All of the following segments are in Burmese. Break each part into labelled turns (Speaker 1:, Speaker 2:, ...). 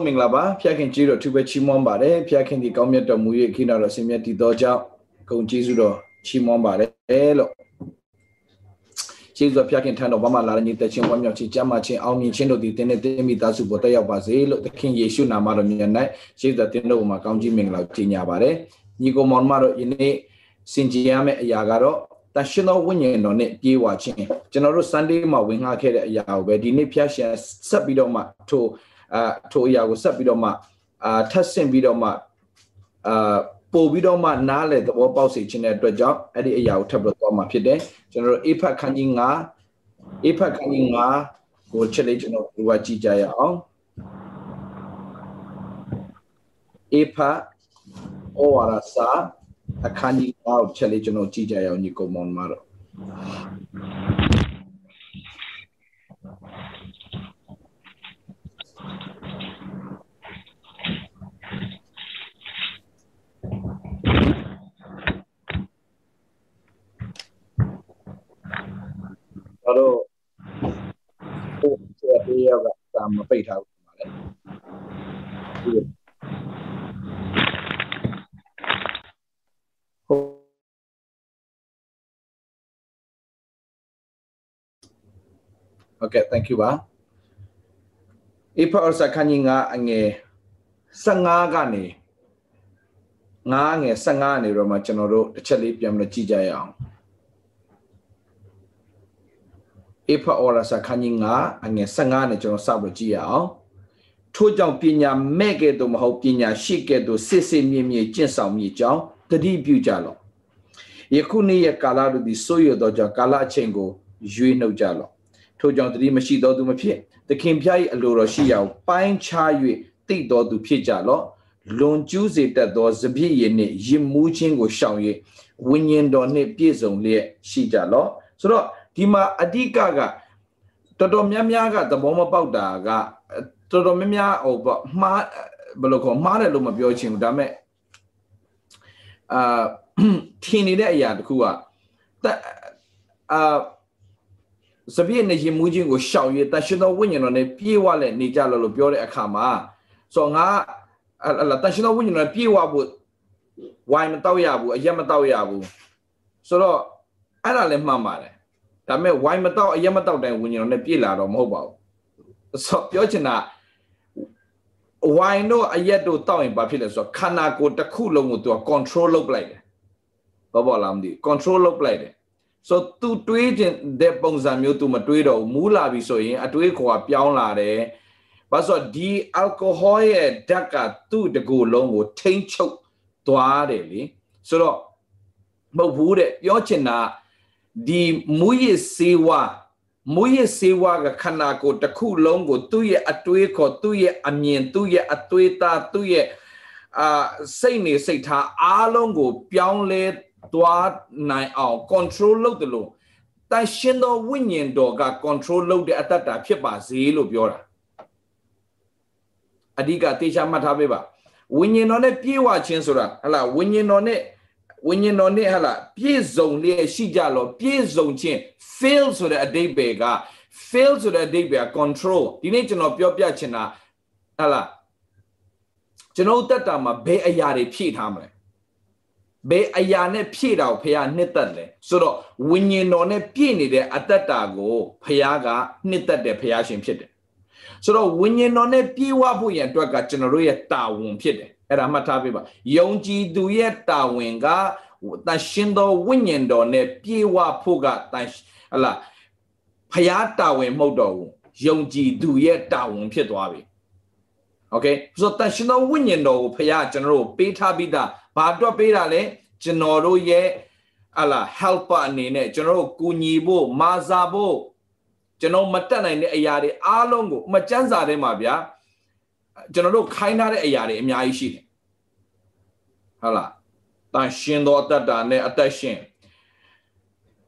Speaker 1: လုံးမင်္ဂလာပါဖျက်ခင်ကြီးတော်သူပဲချီးမွမ်းပါတယ်ဖျက်ခင်ဒီကောင်းမြတ်တော်မူ၍ခိနာတော်ဆင်မြတ်တည်တော်ကြောင့်ဂုဏ်ကျေးဇူးတော်ချီးမွမ်းပါတယ်လို့ကျေးဇူးတော်ဖျက်ခင်ထံတော်ဘာမှလာတဲ့ညီသက်ချင်းဝမ်းမြောက်ခြင်းကြမ်းမှခြင်းအောင်မြင်ခြင်းတို့ဒီတင်းနဲ့တင်းမိသားစုပေါ်တက်ရောက်ပါစေလို့သခင်ယေရှုနာမတော်မြတ်၌ကျေးဇူးတော်တင်တော်မှာကောင်းကြီးမင်္ဂလာကြီးညာပါတယ်ညီကိုမောင်မတို့ယနေ့စင်ကြယ်ရမယ့်အရာကတော့တရှင်တော်ဝိညာဉ်တော်နဲ့ပြေးဝခြင်းကျွန်တော်တို့ Sunday မှာဝင်ငှခဲ့တဲ့အရာကိုပဲဒီနေ့ဖျက်ရှင်ဆက်ပြီးတော့မှထို အာထိုအရာကိုဆက်ပြီးတော့မှအာထပ်ဆင့်ပြီးတော့မှအာပို့ပြီးတော့မှနားလေသဘောပေါက်စေခြင်းတဲ့အတွက်ကြောင့်အဲ့ဒီအရာကိုထပ်ပြီးတော့မှဖြစ်တယ်ကျွန်တော်တို့အေဖတ်ခန်းကြီး9အေဖတ်ခန်းကြီး9ကိုချက်လေးကျွန်တော်ဒီဝကြည့်ကြရအောင်အေဖတ်ဩဝါဒစာအခန်းကြီး9ကိုချက်လေးကျွန်တော်ကြည့်ကြရအောင်ညီကောင်မောင်မတော် ကျွန်တော်ဟိုဆက်ပေးရကတာမပိတ်ထားဘူးပါလေဟုတ်โอเค thank you ပါအဖအစခန်းကြီးငါအငယ်15ကနေငါငယ်15နေတော့မှကျွန်တော်တို့တစ်ချက်လေးပြန်ပြီးကြည့်ကြရအောင် အဖအော်ရာစာခန်းကြီး9အငယ်15နဲ့ကျွန်တော်စပြီးကြည့်ရအောင်ထို့ကြောင့်ပညာမဲ့ကဲ့သို့မဟုတ်ပညာရှိကဲ့သို့စစ်စစ်မြင့်မြင့်ကျင့်ဆောင်မြည်ကြောင်းတတိပြုကြလော့ယခုနေ့ရဲ့ကာလတို့သည်ဆိုးရသောကြောင့်ကာလအချိန်ကိုရွေးနှုတ်ကြလော့ထို့ကြောင့်တတိမရှိသောသူမဖြစ်သခင်ဖျား၏အလိုတော်ရှိရာကိုပိုင်းခြား၍တိတ်တော်သူဖြစ်ကြလော့လွန်ကျူးစေတတ်သောစပြည့်ရည်နှင့်ရစ်မှုချင်းကိုရှောင်၍ဝိညာဉ်တော်နှင့်ပြည့်စုံလျက်ရှိကြလော့ဆိုတော့ ဒီမှာအဓိကကတော်တော်များများကသဘောမပေါက်တာကတော်တော်များများဟိုပေါ့မှားဘယ်လိုခေါ်မှားတယ်လို့မပြောချင်ဘူးဒါပေမဲ့အာထင်နေတဲ့အရာတခုကတက်အာစပြည့်နေရင်မူးခြင်းကိုရှောင်ရတန်ရှင်တော်ဝိညာဉ်တော်နဲ့ပြေးဝလဲနေကြလို့လို့ပြောတဲ့အခါမှာဆိုတော့ငါအလာတန်ရှင်တော်ဝိညာဉ်တော်နဲ့ပြေးဝဖို့ဝိုင်းမတော့ရဘူးအရက်မတော့ရဘူးဆိုတော့အဲ့ဒါလည်းမှန်ပါတယ် ဒါပေမဲ့ဝိုင်းမတော့အရက်မတော့တိုင်းဝိညာဉ်တော်နဲ့ပြေးလာတော့မဟုတ်ပါဘူးဆိုပြောချင်တာဝိုင်းတို့အရက်တို့တောက်ရင်ဘာဖြစ်လဲဆိုတော့ခန္ဓာကိုယ်တစ်ခုလုံးကိုသူက control လုပ်ပလိုက်တယ်ဘာပေါ်လာမသိ control လုပ်ပလိုက်တယ်ဆို तू တွေးခြင်းတဲ့ပုံစံမျိုး तू မတွေးတော့ဘူးမူးလာပြီဆိုရင်အတွေးခေါ်ကပြောင်းလာတယ်ဘာဆိုဒီ alcohol ရဲ့ဓာတ်ကသူ့တကူလုံးကို ထိမ့်ချုပ်သွားတယ်လေဆိုတော့မဟုတ်ဘူးတဲ့ပြောချင်တာ ဒီမူရစ်စေဝါမူရစ်စေဝါကခန္ဓာကိုယ်တစ်ခုလုံးကို သူ့ရဲ့အတွေးခေါ်သူ့ရဲ့အမြင်သူ့ရဲ့အတွေးသားသူ့ရဲ့အာစိတ်နေစိတ်ထားအားလုံးကို ပြောင်းလဲသွားနိုင်အောင် control လုပ်တယ်လို့တန်ရှင်သောဝိညာဉ်တော်က control လုပ်တဲ့အတ္တတာဖြစ်ပါစေလို့ပြောတာအဓိကတေချာမှတ်ထားပေးပါဝိညာဉ်တော်နဲ့ပြေဝခြင်းဆိုတာဟလာဝိညာဉ်တော်နဲ့ ဝိညာဉ်တော်နဲ့ဟလာပြည့်စုံလျက်ရှိကြလို့ပြည့်စုံခြင်း fail ဆိုတဲ့အဓိပ္ပာယ်က fail ဆိုတဲ့အဓိပ္ပာယ် control ဒီနေ့ကျွန်တော်ပြောပြချင်တာဟလာကျွန်တော်တက်တာမှာဘယ်အရာတွေဖြည့်ထားမလဲဘယ်အရာနဲ့ဖြည့်တာကိုဖခင်နှစ်သက်လဲဆိုတော့ဝိညာဉ်တော်နဲ့ပြည့်နေတဲ့အတ္တတာကိုဖခင်ကနှစ်သက်တဲ့ဖခင်ရှင်ဖြစ်တယ်ဆိုတော့ဝိညာဉ်တော်နဲ့ပြေဝဖို့ရန်အတွက်ကကျွန်တော်တို့ရဲ့တာဝန်ဖြစ်တယ် အဲ့ဒါမှတ်ထားပေးပါယုံကြည်သူရဲ့တာဝန်ကတန်ရှင်သောဝိညာဉ်တော်နဲ့ပြေဝဖို့ကတန်ဟလာဖျားတာဝန်မဟုတ်တော့ဘူးယုံကြည်သူရဲ့တာဝန်ဖြစ်သွားပြီโอเคဆိုတော့တန်ရှင်သောဝိညာဉ်တော်ကိုဖျားကျွန်တော်တို့ပေးထားပြီးသားဘာအတွက်ပေးတာလဲကျွန်တော်တို့ရဲ့ဟလာ helper အနေနဲ့ကျွန်တော်တို့ကူညီဖို့မာစာဖို့ကျွန်တော်မတက်နိုင်တဲ့အရာတွေအားလုံးကိုမကြမ်းစာထဲမှာဗျာ ကျွန်တော်တို့ခိုင်းထားတဲ့အရာတွေအများကြီးရှိတယ်ဟုတ်လားတန်ရှင်သောအတ္တတာနဲ့အသက်ရှင်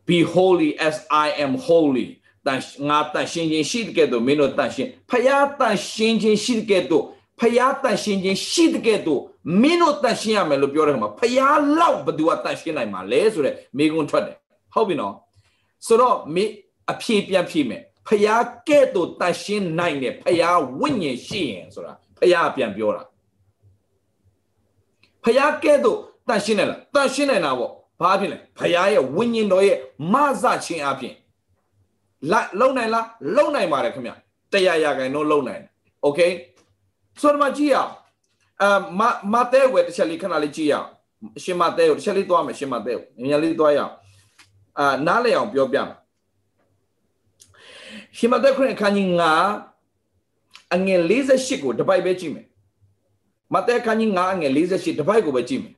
Speaker 1: be holy as i am holy တန်ငါတန်ရှင်ခြင်းရှိတဲ့ကဲ့သို့မင်းတို့တန်ရှင်ဖယားတန်ရှင်ခြင်းရှိတဲ့ကဲ့သို့ဖဖျားတန်ရှင်းခြင်းရှိတဲ့ကဲ့သို့မင်းတို့တန်ရှင်းရမယ်လို့ပြောတဲ့ခါမှာဖျားလောက်ဘသူကတန်ရှင်းနိုင်မှာလဲဆိုတဲ့မိကွန်းထွက်တယ်ဟုတ်ပြီနော်ဆိုတော့မိအဖြေပြန်ဖြေမယ်ဖျားကဲ့သို့တန်ရှင်းနိုင်တယ်ဖျားဝိညာဉ်ရှိရင်ဆိုတာ ဖျားပြန်ပြောတာဖျားကဲ့သို့တန်ရှင်းနိုင်လားတန်ရှင်းနိုင်တာပေါ့ဘာဖြစ်လဲဖျားရဲ့ဝိညာဉ်တော်ရဲ့မဆခြင်းအပြင်လာလုံနိုင်လားလုံနိုင်ပါတယ်ခင်ဗျတရားရခိုင်တော့လုံနိုင်တယ်โอเคဆိုတော့မကြည့်ရအောင်အမမတဲဝယ်တစ်ချက်လေးခဏလေးကြည့်ရအောင်ရှင်မတဲကိုတစ်ချက်လေးသွားမယ်ရှင်မတဲကိုမြန်လေးသွားရအောင်အာနားလည်အောင်ပြောပြမယ်ရှင်မတဲခရင်ခန်းကြီး9 အငယ်48ကိုတစ်ပိုက်ပဲကြည့်မယ်မတဲခန်းကြီး9အငယ်48တစ်ပိုက်ကိုပဲကြည့်မယ်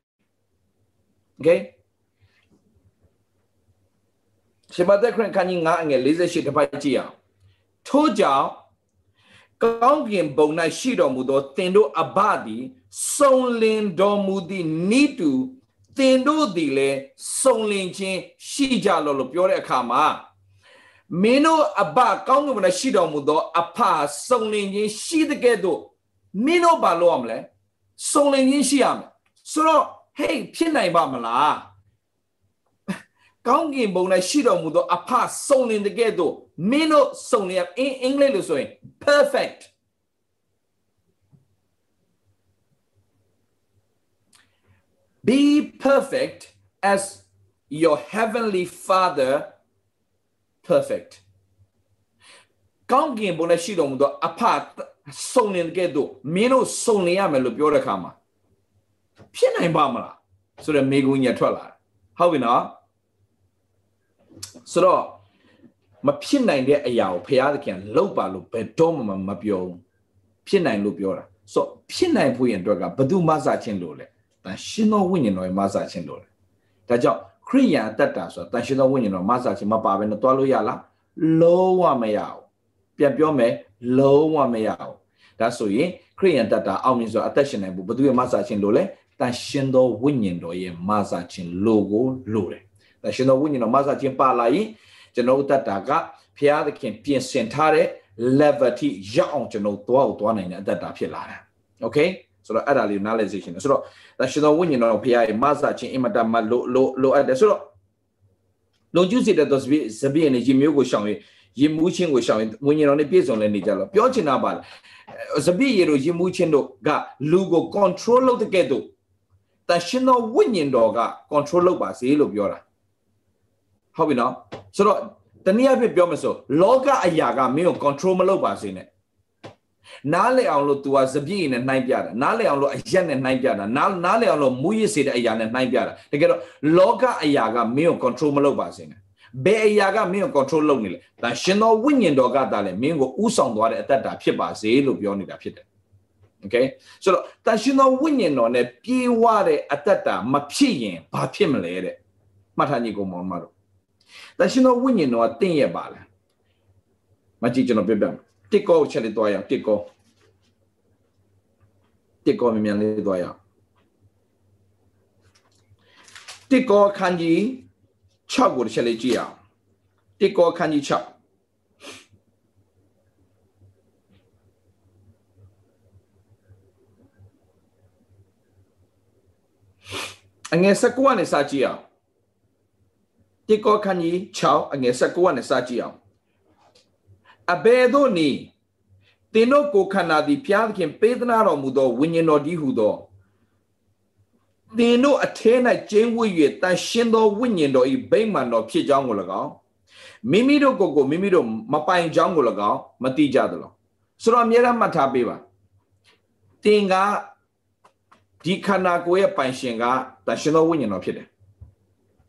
Speaker 1: โอเคရှင်မသက်ခရစ်ခန်းကြီး9အငယ်48တစ်ပိုက်ကြည့်အောင်ထို့ကြောင့်ကောင်းကင်ဘုံ၌ရှိတော်မူသောသင်တို့အဘသည်စုံလင်တော်မူသည့်နိတူသင်တို့သည်လည်းစုံလင်ခြင်းရှိကြလောလို့ပြောတဲ့အခါမှာ မင်းတို့အဘကောင်းကင်ဘုံ၌ရှိတော်မူသောအဖစုံလင်ခြင်းရှိတဲ့ကဲ့သို့မင်းတို့ဘာလုပ်ရမလဲစုံလင်ခြင်းရှိရမယ်ဆိုတော့ဟေးဖြစ်နိုင်ပါမလားကောင်းကင်ဘုံ၌ရှိတော်မူသောအဖစုံလင်တဲ့ကဲ့သို့မင်းတို့စုံလင်အင်အင်္ဂလိပ်လို့ဆိုရင် perfect be perfect as your heavenly father perfect ကောင်းကင်ဘုံ၌ရှိတော်မူသောအဖစုံလင်တဲ့ကဲ့သို့မင်းတို့စုံလင်ရမယ်လို့ပြောတဲ့အခါမှာဖြစ်နိုင်ပါမလားဆိုတော့မေကွန်းကြီးထွက်လာတယ်ဟုတ်ပြီနော်ဆိုတော့မဖြစ်နိုင်တဲ့အရာကိုဘုရားသခင်လှုပ်ပါလို့ဘယ်တော့မှမပြောဘူးဖြစ်နိုင်လို့ပြောတာဆိုဖြစ်နိုင်ဖို့ရင်အတွက်ကဘယ်သူမဆခြင်းလို့လဲတန်ရှင်သောဝိညာဉ်တော်ရဲ့မဆခြင်းလို့လဲဒါကြောင့်ခ ရိယန်အတ္တဆိုတာတန်ရှင်သောဝိညာဉ်တော်မဆခြင်းမပါဘဲနဲ့တွားလို့ရလားလုံးဝမရဘူးပြန်ပြောမယ်လုံးဝမရဘူးဒါဆိုရင်ခရိယန်တတ္တအောင်မြင်စွာအသက်ရှင်နိုင်ဖို့ဘယ်သူရဲ့မဆခြင်းလို့လဲတန်ရှင်သောဝိညာဉ်တော်ရဲ့မဆခြင်းလို့ကိုလို့တယ်တန်ရှင်သောဝိညာဉ်တော်မဆခြင်းပါလာရင်ကျွန်တော်တတ်တာကဘုရားသခင်ပြင်ဆင်ထားတဲ့ level ထိရောက်အောင်ကျွန်တော်သွားကိုသွားနိုင်တဲ့အတ္တဖြစ်လာတာ။ Okay ဆိုတော့အဲ့ဒါလေးနားလည်စေချင်တယ်ဆိုတော့ဒါရှင်တော်ဝိညာဉ်တော်ဘုရားရဲ့မဆာခြင်းအင်မတန်မှလိုလိုလိုအပ်တယ်ဆိုတော့လုံကျူးစေတဲ့သောစပိစပိနဲ့ရေမျိုးကိုရှောင်ရင်ရေမူးခြင်းကိုရှောင်ရင်ဝိညာဉ်တော်နဲ့ပြည့်စုံလဲနေကြလို့ပြောချင်တာပါလားစပိရေတို့ရေမူးခြင်းတို့ကလူကို control လုပ်တဲ့ကဲ့သို့တရှင်တော်ဝိညာဉ်တော်က control လုပ်ပါစေလို့ပြောတာဟုတ်ပြီနော်ဆိုတော့တနည်းအားဖြင့်ပြောမယ်ဆိုလောကအရာကမင်းကို control မလုပ်ပါစေနဲ့ နားလည်အောင်လို့ तू ကစပြည့်နဲ့နှိုင်းပြတာနားလည်အောင်လို့အရက်နဲ့နှိုင်းပြတာနားနားလည်အောင်လို့မူရစ်စေတဲ့အရာနဲ့နှိုင်းပြတာတကယ်တော့လောကအရာကမင်းကို control မလုပ်ပါစေနဲ့ဘယ်အရာကမင်းကို control လုပ်နေလဲဒါရှင်တော်ဝိညာဉ်တော်ကတားလဲမင်းကိုဥဆောင်သွားတဲ့အတ္တဖြစ်ပါစေလို့ပြောနေတာဖြစ်တယ် okay ဆိုတော့တန်ရှင်တော်ဝိညာဉ်တော်နဲ့ပြေဝတဲ့အတ္တမဖြစ်ရင်ဘာဖြစ်မလဲတဲ့မှတ်ထားညီကောင်မောင်မတို့တန်ရှင်တော်ဝိညာဉ်တော်ကတင့်ရဲ့ပါလားမကြည့်ကျွန်တော်ပြပြမယ်တစ်ကောချက်လေးတွားရအောင်တစ်ကော တစ်ကောမြန်မြန်လေးတွားရအောင်တစ်ကောခန်းကြီး6ကိုတစ်ချက်လေးကြည့်အောင်တစ်ကောခန်းကြီး6အငယ်၁၉နဲ့စကြည့်အောင်တိကောခန်းကြီး6အငယ်19နဲ့စကြည့်အောင်အဘယ်သို့နည်း သင်တို့ကိုခန္ဓာသည်ဘုရားသခင်ပေးသနာတော်မူသောဝိညာဉ်တော်ဒီဟုသောသင်တို့အထဲ၌ကျင်းဝတ်၍တန်ရှင်းသောဝိညာဉ်တော်၏ဗိမာန်တော်ဖြစ်ကြောင်းကို၎င်းမိမိတို့ကိုယ်ကိုမိမိတို့မပိုင်ကြောင်းကို၎င်းမသိကြသလိုဆိုတော့အများအားမှတ်ထားပေးပါသင်ကဒီခန္ဓာကိုယ်ရဲ့ပိုင်ရှင်ကတန်ရှင်းသောဝိညာဉ်တော်ဖြစ်တယ်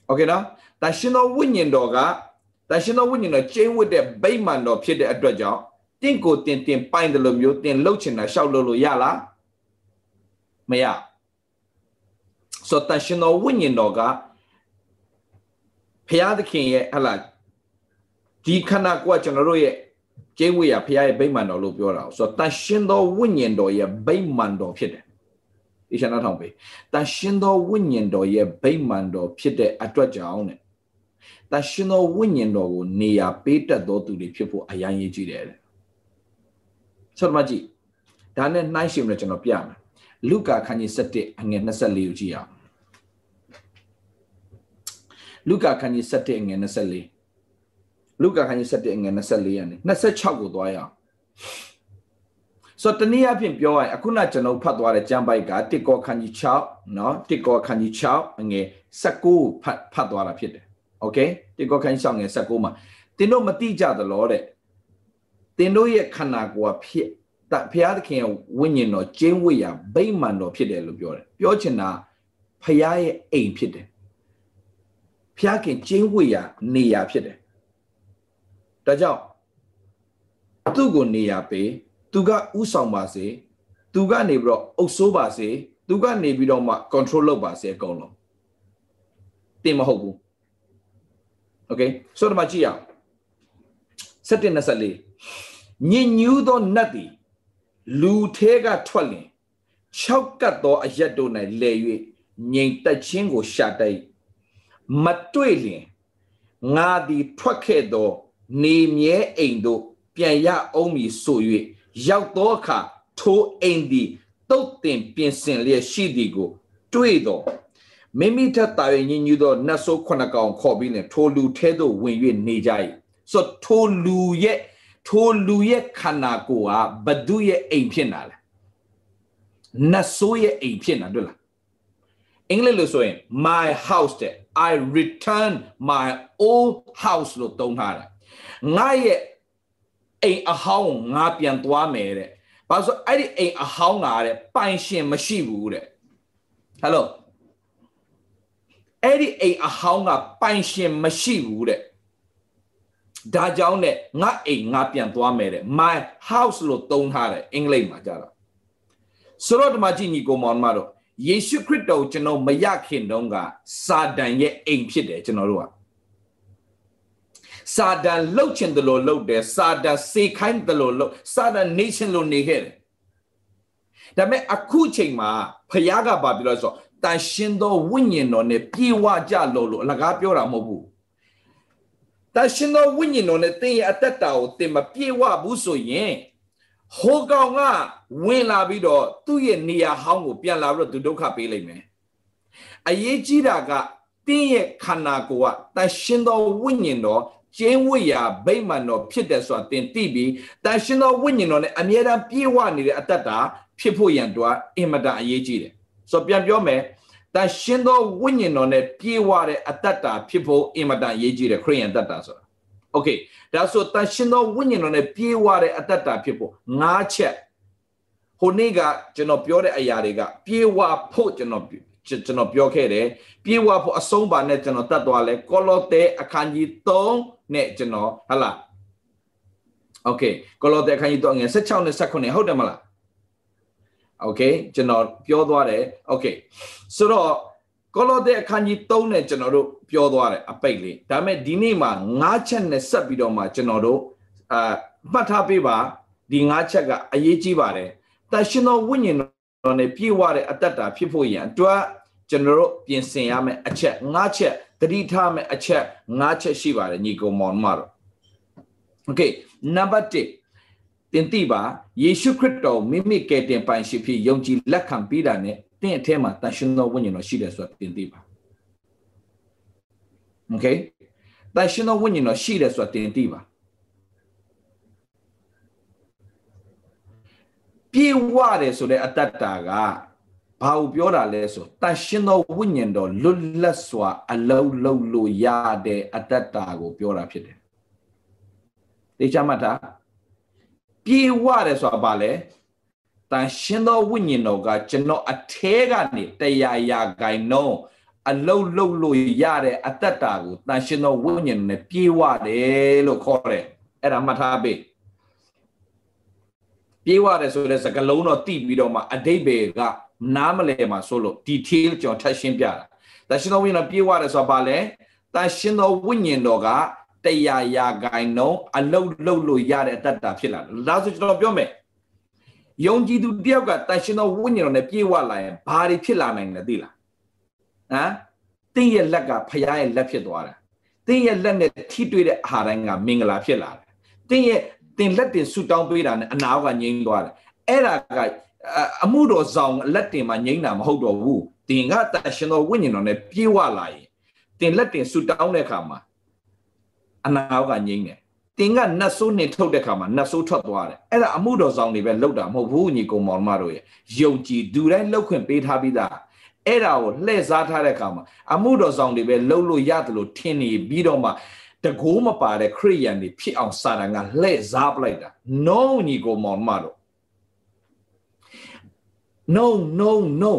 Speaker 1: โอเคနော်တန်ရှင်သောဝိညာဉ်တော်ကတန်ရှင်သောဝိညာဉ်တော်ကျင်းဝတ်တဲ့ဗိမာန်တော်ဖြစ်တဲ့အတွက်ကြောင့်တ င့်ကိုတင်တင်ပိုင်တယ်လို့မျိုးတင်လှုပ်ချင်တာရှောက်လို့လို့ရလားမရဆိုတန်ရှင်သောဝိညာဉ်တော်ကဖရာသခင်ရဲ့ဟလာဒီခန္ဓာကိုယ်ကကျွန်တော်တို့ရဲ့ကျင်းဝတ်ရဖရာရဲ့ဗိမာန်တော်လို့ပြောတာဆိုတော့တန်ရှင်သောဝိညာဉ်တော်ရဲ့ဗိမာန်တော်ဖြစ်တယ်ဒီရှနာထောင်ပေးတန်ရှင်သောဝိညာဉ်တော်ရဲ့ဗိမာန်တော်ဖြစ်တဲ့အတွက်ကြောင့်တဲ့တန်ရှင်သောဝိညာဉ်တော်ကိုနေရာပေးတတ်သောသူတွေဖြစ်ဖို့အရန်ရည်ကြည့်တယ်တဲ့ ဆိုတော့မကြည့် ဒါနဲ့နှိုင်းရှင်ပြီးတော့ကျွန်တော်ပြမယ်လုကာခန်းကြီး7အငယ်24ကိုကြည့်အောင်လုကာခန်းကြီး7အငယ်24လုကာခန်းကြီး7အငယ်24ကနေ26ကိုသွားရအောင်ဆိုတော့တနည်းအားဖြင့်ပြောရရင်အခုနကျွန်တော်ဖတ်သွားတဲ့ကျမ်းပိုက်ကတစ်ကောခန်းကြီး6เนาะတစ်ကောခန်းကြီး6အငယ်19ဖတ်ဖတ်သွားတာဖြစ်တယ်โอเคတစ်ကောခန်းကြီး6ငယ်19မှာတင်တို့မတိကြသလောတဲ့ တင်တို့ရဲ့ခန္ဓာကိုယ်ဖြစ်တဘုရားသခင်ရဲ့ဝိညာဉ်တော်ကျင်းဝတ်ရာဗိမာန်တော်ဖြစ်တယ်လို့ပြောတယ်ပြောချင်တာဘုရားရဲ့အိမ်ဖြစ်တယ်ဘုရားခင်ကျင်းဝတ်ရာနေရာဖြစ်တယ်ဒါကြောင့်သူ့ကိုနေရာပေးသူကဥဆောင်ပါစေသူကနေပြီးတော့အုပ်ဆိုးပါစေသူကနေပြီးတော့မှ control လုပ်ပါစေအကုန်လုံးတင်မဟုတ်ဘူး okay ဆိုတော့မှကြည့်အောင်724 ညင်ညူးသောနတ်သည်လူထဲကထွက်လင်၆ကတ်သောအရက်တို့၌လဲ၍ငြိမ်သက်ခြင်းကိုရှာတိုက်မတွေ့လင်ငါသည်ထွက်ခဲ့သော နေမြဲအိမ်တို့ပြန်ရအောင်မည်ဆို၍ရောက်သောအခါထိုအိမ်သည်တုတ်တင်ပြင်ဆင်လျက်ရှိသည်ကို တွေ့တော့မိမိထက်တာ၍ညင်ညူသောနတ်ဆိုးခုနှစ်ကောင်ခေါ်ပြီးလင်ထိုလူထဲသို့ဝင်၍နေကြ၏ဆိုထိုလူရဲ့ ထိုလူရဲ့ခန္ဓာကိုယ်ဟာဘဒုရဲ့အိမ်ဖြစ်လာလဲနတ်ဆိုးရဲ့အိမ်ဖြစ်လာတွေ့လားအင်္ဂလိပ်လိုဆိုရင် my house တဲ့ I return my old house လို့သုံးထားတယ်ငါရဲ့အိမ်အဟောင်းငါပြန်သွားမယ်တဲ့ဘာလို့အဲ့ဒီအိမ်အဟောင်းကတဲ့ပိုင်ရှင်မရှိဘူးတဲ့ဟယ်လိုအဲ့ဒီအိမ်အဟောင်းကပိုင်ရှင်မရှိဘူးတဲ့ ဒါကြောင့်နဲ့ငါအိမ်ငါပြန်သွားမယ်တဲ့ my house လို့သုံးထားတယ်အင်္ဂလိပ်မှာကြတော့ဆိုတော့ဒီမှာကြည့်ညီကိုမောင်မတို့ယေရှုခရစ်တော်ကျွန်တော်မရခင်တုန်းကစာတန်ရဲ့အိမ်ဖြစ်တယ်ကျွန်တော်တို့ကစာတန်လှုပ်ချင်တယ်လို့လှုပ်တယ်စာတန်စေခိုင်းတယ်လို့လှုပ်စာတန်နေချင်လို့နေခဲ့တယ်ဒါပေမဲ့အခုချိန်မှာဖခင်ကဘာပြောလဲဆိုတော့တန်ရှင်သောဝိညာဉ်တော်နဲ့ပြေဝကြလို့လို့အလကားပြောတာမဟုတ်ဘူး တန်ရှင်သောဝိညာဉ်တော်နဲ့တင်းရဲ့အသက်တာကိုတင်မပြေဝဘူးဆိုရင်ဟိုကောင်ကဝင်လာပြီးတော့သူ့ရဲ့နေရာဟောင်းကိုပြန်လာပြီးတော့သူဒုက္ခပေးလိုက်မယ်အရေးကြီးတာကတင်းရဲ့ခန္ဓာကိုယ်ကတန်ရှင်သောဝိညာဉ်တော်ကျင်းဝတ်ရာဗိမာန်တော်ဖြစ်တယ်ဆိုတာသင်သိပြီးတန်ရှင်သောဝိညာဉ်တော်နဲ့အမြဲတမ်းပြေဝနေတဲ့အတ္တတာဖြစ်ဖို့ရန်တော့အင်မတန်အရေးကြီးတယ်ဆိုတော့ပြန်ပြောမယ် တန်ရှင်သောဝိညာဉ်တော်နဲ့ပြေဝတဲ့အတ္တတာဖြစ်ဖို့အင်မတန်အရေးကြီးတယ်ခရိယန်တတ္တာဆိုတာโอเคဒါဆိုတန်ရှင်သောဝိညာဉ်တော်နဲ့ပြေဝတဲ့အတ္တတာဖြစ်ဖို့၅ချက်ဟိုနေ့ကကျွန်တော်ပြောတဲ့အရာတွေကပြေဝဖို့ကျွန်တော်ကျွန်တော်ပြောခဲ့တယ်ပြေဝဖို့အဆုံးပါနဲ့ကျွန်တော်တတ်သွားလဲကောလောသဲအခန်းကြီး3နဲ့ကျွန်တော်ဟလာโอเคကောလောသဲအခန်းကြီး3ငယ်16နဲ့18ဟုတ်တယ်မလား okay ကျွန်တော်ပြောသွားတယ် okay ဆိုတော့ကောလောသဲအခန်းကြီး3နဲ့ကျွန်တော်တို့ပြောသွားတယ်အပိတ်လေးဒါပေမဲ့ဒီနေ့မှာ၅ချက်နဲ့ဆက်ပြီးတော့မှကျွန်တော်တို့အာမှတ်ထားပေးပါဒီ၅ချက်ကအရေးကြီးပါတယ်တရှင်သောဝိညာဉ်တော်နဲ့ပြည့်ဝတဲ့အတ္တတာဖြစ်ဖို့ရန်အတွက်ကျွန်တော်တို့ပြင်ဆင်ရမယ့်အချက်၅ချက်တတိထားမယ့်အချက်၅ချက်ရှိပါတယ်ညီကောင်မောင်တို့ Okay number 1 တင်တိပါယေရှုခရစ်တော်မိမိကယ်တင်ပိုင်ရှိဖြစ်ယုံကြည်လက်ခံပြီးတာနဲ့တင့်အထဲမှာတန်ရှင်သောဝိညာဉ်တော်ရှိတယ်ဆိုတာတင်တိပါ Okay တန်ရှင်သောဝိညာဉ်တော်ရှိတယ်ဆိုတာတင်တိပါပြေဝတယ်ဆိုတဲ့အတ္တတာကဘာကိုပြောတာလဲဆိုတန်ရှင်သောဝိညာဉ်တော်လွတ်လပ်စွာ အလုံးလုံးလို့ရတဲ့အတ္တတာကိုပြောတာဖြစ်တယ်။တေချာမှတ်တာ ပြေဝတယ်ဆိုတာဘာလဲတန်ရှင်သောဝိညာဉ်တော်ကကျွန်တော်အထဲကနေတရားရာဂိုင်နှုံးအလုံးလုံးလို့ရတဲ့အတ္တတာကိုတန်ရှင်သောဝိညာဉ်နဲ့ပြေဝတယ်လို့ခေါ်တယ်။အဲ့ဒါမှတ်ထားပေး။ပြေးဝတယ်ဆိုတဲ့စကားလုံးတော့တိပြီးတော့မှအတိတ်ပဲကနားမလဲမှာဆိုလို့ detail ကျွန်တော်ထပ်ရှင်းပြတာတန်ရှင်တော်ဝိညာဉ်ပြေးဝတယ်ဆိုတာဘာလဲတန်ရှင်တော်ဝိညာဉ်တော်က တရားရာဂိုင်နှုံးအလုတ်လုတ်လို့ရတဲ့အတ္တတာဖြစ်လာတယ်ဒါဆိုကျွန်တော်ပြောမယ်ယုံကြည်သူတယောက်ကတန်ရှင်တော်ဝိညာဉ်တော်နဲ့ပြေးဝလာရင်ဘာတွေဖြစ်လာနိုင်လဲသိလားဟမ်တင်းရဲ့လက်ကဖရားရဲ့လက်ဖြစ်သွားတာတင်းရဲ့လက်နဲ့ထိတွေ့တဲ့အာဟာရတိုင်းကမင်္ဂလာဖြစ်လာတယ်တင်းရဲ့တင်လက်တင်ဆူတောင်းပေးတာနဲ့အနာကငြိမ်းသွားတယ်အဲ့ဒါကအမှုတော်ဆောင်လက်တင်မှာငိမ့်တာမဟုတ်တော့ဘူးတင်ကတန်ရှင်တော်ဝိညာဉ်တော်နဲ့ပြေဝလာရင်တင်လက်တင်ဆူတောင်းတဲ့အခါမှာ အနာကငိမ့်တယ်တင်ကနတ်ဆိုးနဲ့ထုတ်တဲ့ခါမှာနတ်ဆိုးထွက်သွားတယ်အဲ့ဒါအမှုတော်ဆောင်တွေပဲလောက်တာမဟုတ်ဘူးညီကောင်မောင်မတို့ရဲ့ယုံကြည်သူတိုင်းလောက်ခွင့်ပေးထားပြီးသားအဲ့ဒါကိုလှည့်စားထားတဲ့ခါမှာအမှုတော်ဆောင်တွေပဲလှုပ်လို့ရတယ်လို့ထင်နေပြီးတော့မှတကိုးမပါတဲ့ခရိယန်တွေဖြစ်အောင်စာတန်ကလှည့်စားပလိုက်တာ no ညီကောင်မောင်မတို့ no no no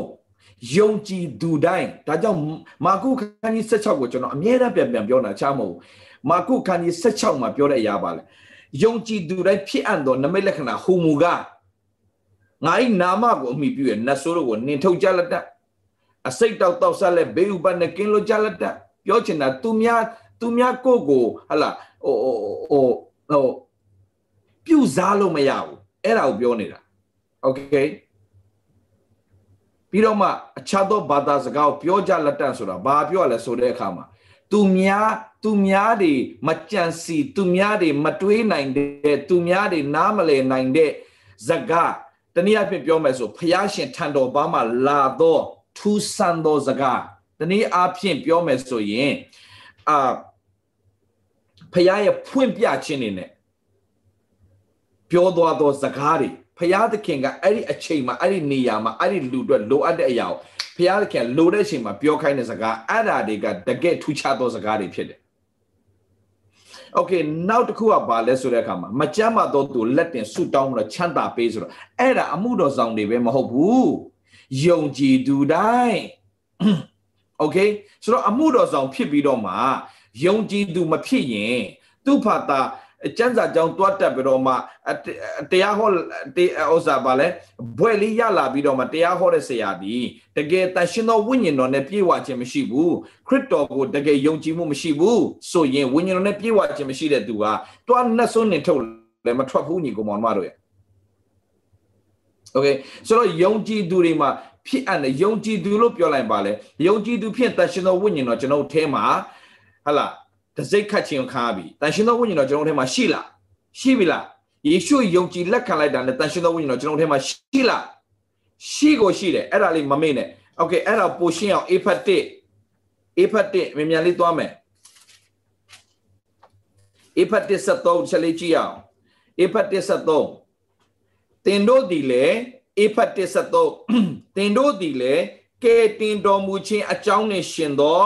Speaker 1: ယုံကြည်သူတိုင်းဒါကြောင့်မာကုခန်းကြီး16ကိုကျွန်တော်အမြဲတမ်းပြန်ပြန်ပြောတာချားမဟုတ် မာကုခန်းကြီး16မှာပြောတဲ့အရာပါလေယုံကြည်သူတိုင်းဖြစ်အပ်သောနမိတ်လက္ခဏာဟူမူကငါ၏နာမကိုအမိပြုရဲ့နတ်ဆိုးတို့ကိုနင်ထုတ်ကြလက်တအစိတ်တောက်တောက်ဆက်လက်ဘေးဥပနဲ့ကင်းလို့ကြလက်တပြောချင်တာသူများသူများကိုကိုဟလာဟိုဟိုဟိုပြုစားလို့မရဘူးအဲ့ဒါကိုပြောနေတာโอเคပြီးတော့မှအခြားသောဘာသာစကားကိုပြောကြလက်တန့်ဆိုတာဘာပြောရလဲဆိုတဲ့အခါမှာ သူများသူများတွေမကြံစီသူများတွေမတွေးနိုင်တဲ့သူများတွေနားမလည်နိုင်တဲ့ဇကာတနည်းအားဖြင့်ပြောမယ်ဆိုဖျားရှင်ထံတော်ဘာမှလာတော့ထူးဆန်းသောဇကာတနည်းအားဖြင့်ပြောမယ်ဆိုရင်အာဖျားရဲ့ဖွင့်ပြခြင်းနေနဲ့ပြောသွားသောဇကားတွေဖျားသခင်ကအဲ့ဒီအချိန်မှာအဲ့ဒီနေရာမှာအဲ့ဒီလူတွေလိုအပ်တဲ့အရာကို ဖျားသခင်လိုတဲ့အချိန်မှာပြောခိုင်းတဲ့စကားအဲ့ဒါတွေကတကယ်ထူးခြားသောစကားတွေဖြစ်တယ်โอเคနောက်တစ်ခုကဘာလဲဆိုတဲ့အခါမှာမကြမ်းမတော့သူလက်တင်ဆုတောင်းပြီးတော့ချမ်းသာပေးဆိုတော့အဲ့ဒါအမှုတော်ဆောင်တွေပဲမဟုတ်ဘူးယုံကြည်သူတိုင်းโอเคဆိုတော့အမှုတော်ဆောင်ဖြစ်ပြီးတော့မှယုံကြည်သူမဖြစ်ရင်သူ့ဖာတာ ကျမ်းစာကြောင်းတွတ်တက်ပြီးတော့မှတရားဟောဥစ္စာပါလဲဘွဲ့လေးရလာပြီးတော့မှတရားဟောတဲ့ဆရာဒီတကယ်တန်ရှင်သောဝိညာဉ်တော်နဲ့ပြည့်ဝခြင်းမရှိဘူးခရစ်တော်ကိုတကယ်ယုံကြည်မှုမရှိဘူးဆိုရင်ဝိညာဉ်တော်နဲ့ပြည့်ဝခြင်းမရှိတဲ့သူဟာတွားနှက်စွန်းနေထုတ်လည်းမထွက်ဘူးညီကောင်မတို့ရဲ့ Okay ဆိုတော့ယုံကြည်သူတွေမှာဖြစ်အပ်တဲ့ယုံကြည်သူလို့ပြောလိုက်ပါလေယုံကြည်သူဖြစ်တန်ရှင်သောဝိညာဉ်တော်ကျွန်တော်ထဲမှာဟလာ တစိတ်ခတ်ခြင်းခါပြီတန်ရှင်သောဝိညာဉ်တော်ကျွန်တော်တို့ထဲမှာရှိလားရှိပြီလားယေရှုယုံကြည်လက်ခံလိုက်တာနဲ့တန်ရှင်သောဝိညာဉ်တော်ကျွန်တော်တို့ထဲမှာရှိလားရှိကိုရှိတယ်အဲ့ဒါလေးမမေ့နဲ့โอเคအဲ့ဒါပိုရှင်းအောင်အေဖတ်1အေဖတ်1မြန်မြန်လေးသွားမယ်အေဖတ်1 73ချက်လေးကြည့်အောင်အေဖတ်1 73တင်တို့ဒီလေအေဖတ်1 73တင်တို့ဒီလေကဲတင်တော်မူခြင်းအကြောင်းနဲ့ရှင်သော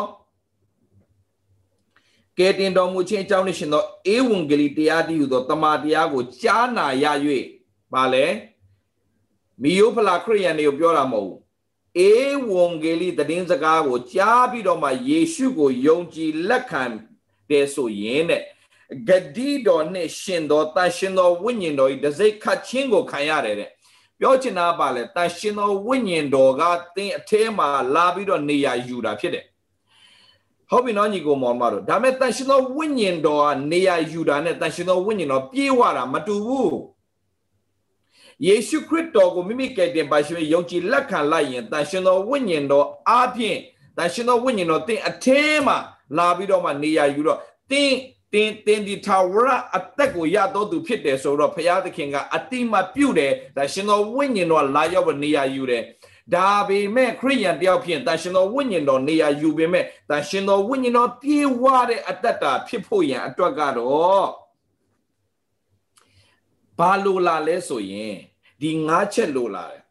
Speaker 1: ကဲတင်တော်မူခြင်းအကြောင်းနဲ့ရှင်သောဧဝံဂေလိတရားတည်းဟူသောတမန်တရားကိုကြားနာရ၍ပါလေမိယိုဖလာခရိယန်တွေကိုပြောတာမဟုတ်ဘူးဧဝံဂေလိသတင်းစကားကိုကြားပြီးတော့မှယေရှုကိုယုံကြည်လက်ခံတယ်ဆိုရင်တဲ့ဂတိတော်နဲ့ရှင်တော်တန်ရှင်တော်ဝိညာဉ်တော်ဤတစိတ်ခတ်ချင်းကိုခံရတယ်တဲ့ပြောချင်တာပါလေတန်ရှင်တော်ဝိညာဉ်တော်ကသင်အထဲမှာလာပြီးတော့နေရာယူတာဖြစ်တယ် ဟုတ်ပြီနော်ညီကိုမောင်မတို့ဒါမဲ့တန်ရှင်သောဝိညာဉ်တော်ကနေရာယူတာနဲ့တန်ရှင်သောဝိညာဉ်တော်ပြေးဝတာမတူဘူးယေရှုခရစ်တော်ကိုမိမိကယ်တင်ပါရှင်ယုံကြည်လက်ခံလိုက်ရင်တန်ရှင်သောဝိညာဉ်တော်အားဖြင့်တန်ရှင်သောဝိညာဉ်တော်တင်အထဲမှာလာပြီးတော့မှနေရာယူတော့တင်တင်တင်ဒီထာဝရအသက်ကိုရတော့သူဖြစ်တယ်ဆိုတော့ဘုရားသခင်ကအတိမပြုတ်တယ်တန်ရှင်သောဝိညာဉ်တော်လာရောက်နေရာယူတယ် ဒါပေမဲ့ခရိယန်တယောက်ဖြင့်တန်ရှင်တော်ဝိညာဉ်တော်နေရာယူပေမဲ့တန်ရှင်တော်ဝိညာဉ်တော်ပြေဝတဲ့အတ္တတာဖြစ်ဖို့ရန်အတွက်ကတော့ဘာလိုလာလဲဆိုရင်ဒီငါးချက်လိုလာတယ်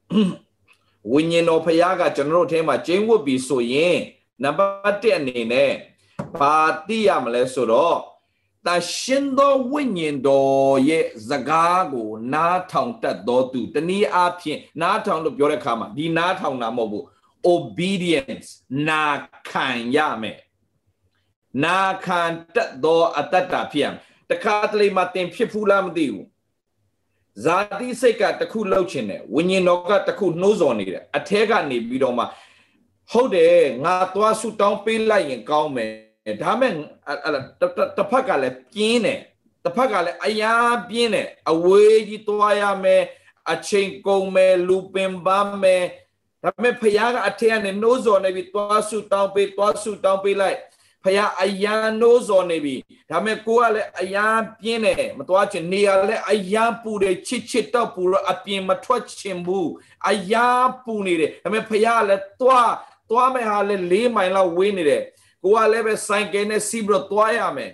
Speaker 1: ဝိညာဉ်တော်ဖခင်ကကျွန်တော်တို့အဲမှာကျင်းဝတ်ပြီဆိုရင်နံပါတ်1အနေနဲ့ဘာသိရမလဲဆိုတော့ တရှင်သောဝိညာဉ်တော်ရဲ့စကားကိုနားထောင်တတ်သောသူတနည်းအားဖြင့်နားထောင်လို့ပြောတဲ့အခါမှာဒီနားထောင်တာမဟုတ်ဘူး obedience နာခံရမယ်နာခံတတ်သောအတ္တတာဖြစ်ရမယ်တခါတလေမှသင်ဖြစ်ဖူးလားမသိဘူးဇာတိစိတ်ကတခုလှုပ်ချင်တယ်ဝိညာဉ်တော်ကတခုနှိုးဆော်နေတယ်အထဲကနေပြီးတော့မှဟုတ်တယ်ငါသွားဆူတောင်းပေးလိုက်ရင်ကောင်းမယ် ဒါမဲ့တစ်ဖက်ကလည်းပြင်းတယ်တစ်ဖက်ကလည်းအရာပြင်းတယ်အဝေးကြီးသွားရမယ်အချိန်ကုန်မယ်လူပင်ပန်းမယ်ဒါပေမဲ့ဖခင်ကအထက်ကနေနှိုးဆော်နေပြီးသွားဆုတောင်းပေးသွားဆုတောင်းပေးလိုက်ဖះအယံနိုးစော်နေပြီဒါပေမဲ့ကိုကလည်းအယံပြင်းတယ်မသွားချင်နေရလည်းအယံပူတယ်ချစ်ချစ်တော့ပူတော့အပြင်မထွက်ချင်ဘူးအယံပူနေတယ်ဒါပေမဲ့ဖះလည်းသွားသွားမယ်ဟာလည်း၄မိုင်လောက်ဝေးနေတယ် ကိုကလည်းပဲဆိုင်ကယ်နဲ့စီးပြီးတော့သွားရမယ်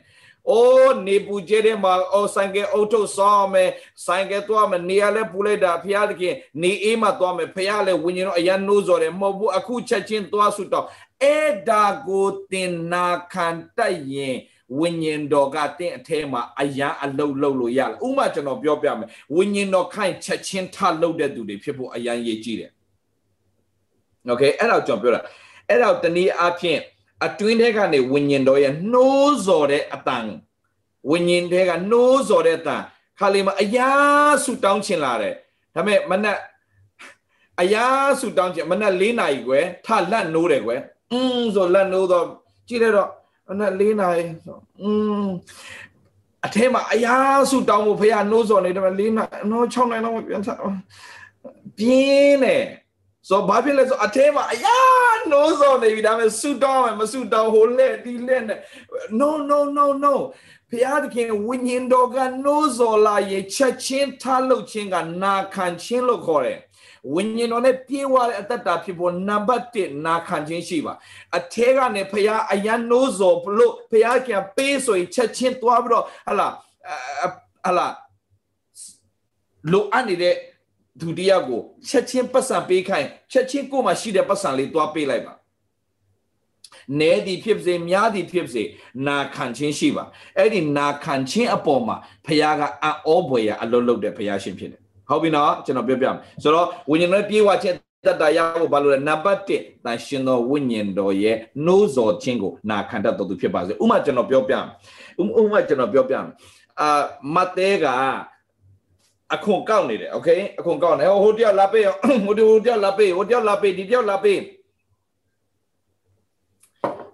Speaker 1: အိုးနေပူကျဲတဲ့မှာအိုဆိုင်ကယ်အုတ်ထုတ်ဆောင်းမယ်ဆိုင်ကယ်သွားမယ်နေရာလဲပူလိုက်တာဖះတခင်နေအေးမှသွားမယ်ဖះလဲဝิญဉ်တော့အရန်နိုးစော်တယ်မဟုတ်ဘူးအခုချက်ချင်းသွားဆုတော့အဲ့ဒါကိုတင်နာခံတတ်ရင်ဝิญဉ်တော်ကတင့်အထဲမှာအရန်အလုတ်လုတ်လို့ရလားဥမာကျွန်တော်ပြောပြမယ်ဝิญဉ်တော်ခိုင်ချက်ချင်းထလုတ်တဲ့သူတွေဖြစ်ဖို့အရန်ရေးကြည့်တယ်โอเคအဲ့တော့ကျွန်တော်ပြောတာအဲ့တော့တနည်းအားဖြင့် အတွင်းထဲကနေဝิญဉ်တော်ရဲ့နှိုးစော်တဲ့အတန်ဝิญဉ်ထဲကနှိုးစော်တဲ့အတန်ခါလေးမှာအရာဆူတောင်းချင်လာတယ်ဒါပေမဲ့မနက်အရာဆူတောင်းချင်မနက်၄နာရီကွယ်ထလက်နိုးတယ်ကွယ်อืมဆိုလက်နိုးတော့ကြည့်လိုက်တော့မနက်၄နာရီอืมအထဲမှာအရာဆူတောင်းဖို့ဖះနိုးစော်နေတယ်၄နာရီနော်6နိုင်တော့ပြန်စားပြင်းတယ် ဆိုဘာဖြစ်လဲဆိုအထဲမှာအယားနိုးစော်နေပြီဒါပေမဲ့ဆူတောင်းမယ်မဆူတောင်းဟိုလက်ဒီလက်နဲ့ no no no no ဖျားသခင်ဝိညာဉ်တော်ကနိုးစော်လာရဲ့ချက်ချင်းထားလုပ်ခြင်းကနာခံခြင်းလို့ခေါ်တယ်ဝိညာဉ်တော်နဲ့ပြေဝတဲ့အတ္တဖြစ်ဖို့နံပါတ်1နာခံခြင်းရှိပါအထဲကနေဖျားအယံနိုးစော်လို့ဖျားကပေးဆိုရင်ချက်ချင်းသွားပြီးတော့ဟလာဟလာလိုအပ်နေတဲ့ ဒုတိယကိုချက်ချင်းပတ်စံပေးခိုင်းချက်ချင်းကိုမှရှိတဲ့ပတ်စံလေးသွားပေးလိုက်ပါနဲသည်ဖြစ်စေများသည်ဖြစ်စေနာခံခြင်းရှိပါအဲ့ဒီနာခံခြင်းအပေါ်မှာဖခင်ကအံ့ဩဖွယ်ရအလုံးလုံးတဲ့ဖခင်ရှင်ဖြစ်တယ်ဟုတ်ပြီနော်ကျွန်တော်ပြောပြမယ်ဆိုတော့ဝိညာဉ်တော်ပြေဝခြင်းတတ်တာရဖို့ဘာလို့လဲနံပါတ်1တန်ရှင်တော်ဝိညာဉ်တော်ရဲ့နှိုးဆော်ခြင်းကိုနာခံတတ်တော်သူဖြစ်ပါစေဥမာကျွန်တော်ပြောပြမယ်ဥမာကျွန်တော်ပြောပြမယ်အာမတဲက အခွန်ကောက်နေတယ်โอเคအခွန်ကောက်နေဟိုတယောက်လာပေးဟိုတယောက်လာပေးဟိုတယောက်လာပေးဒီတယောက်လာပေး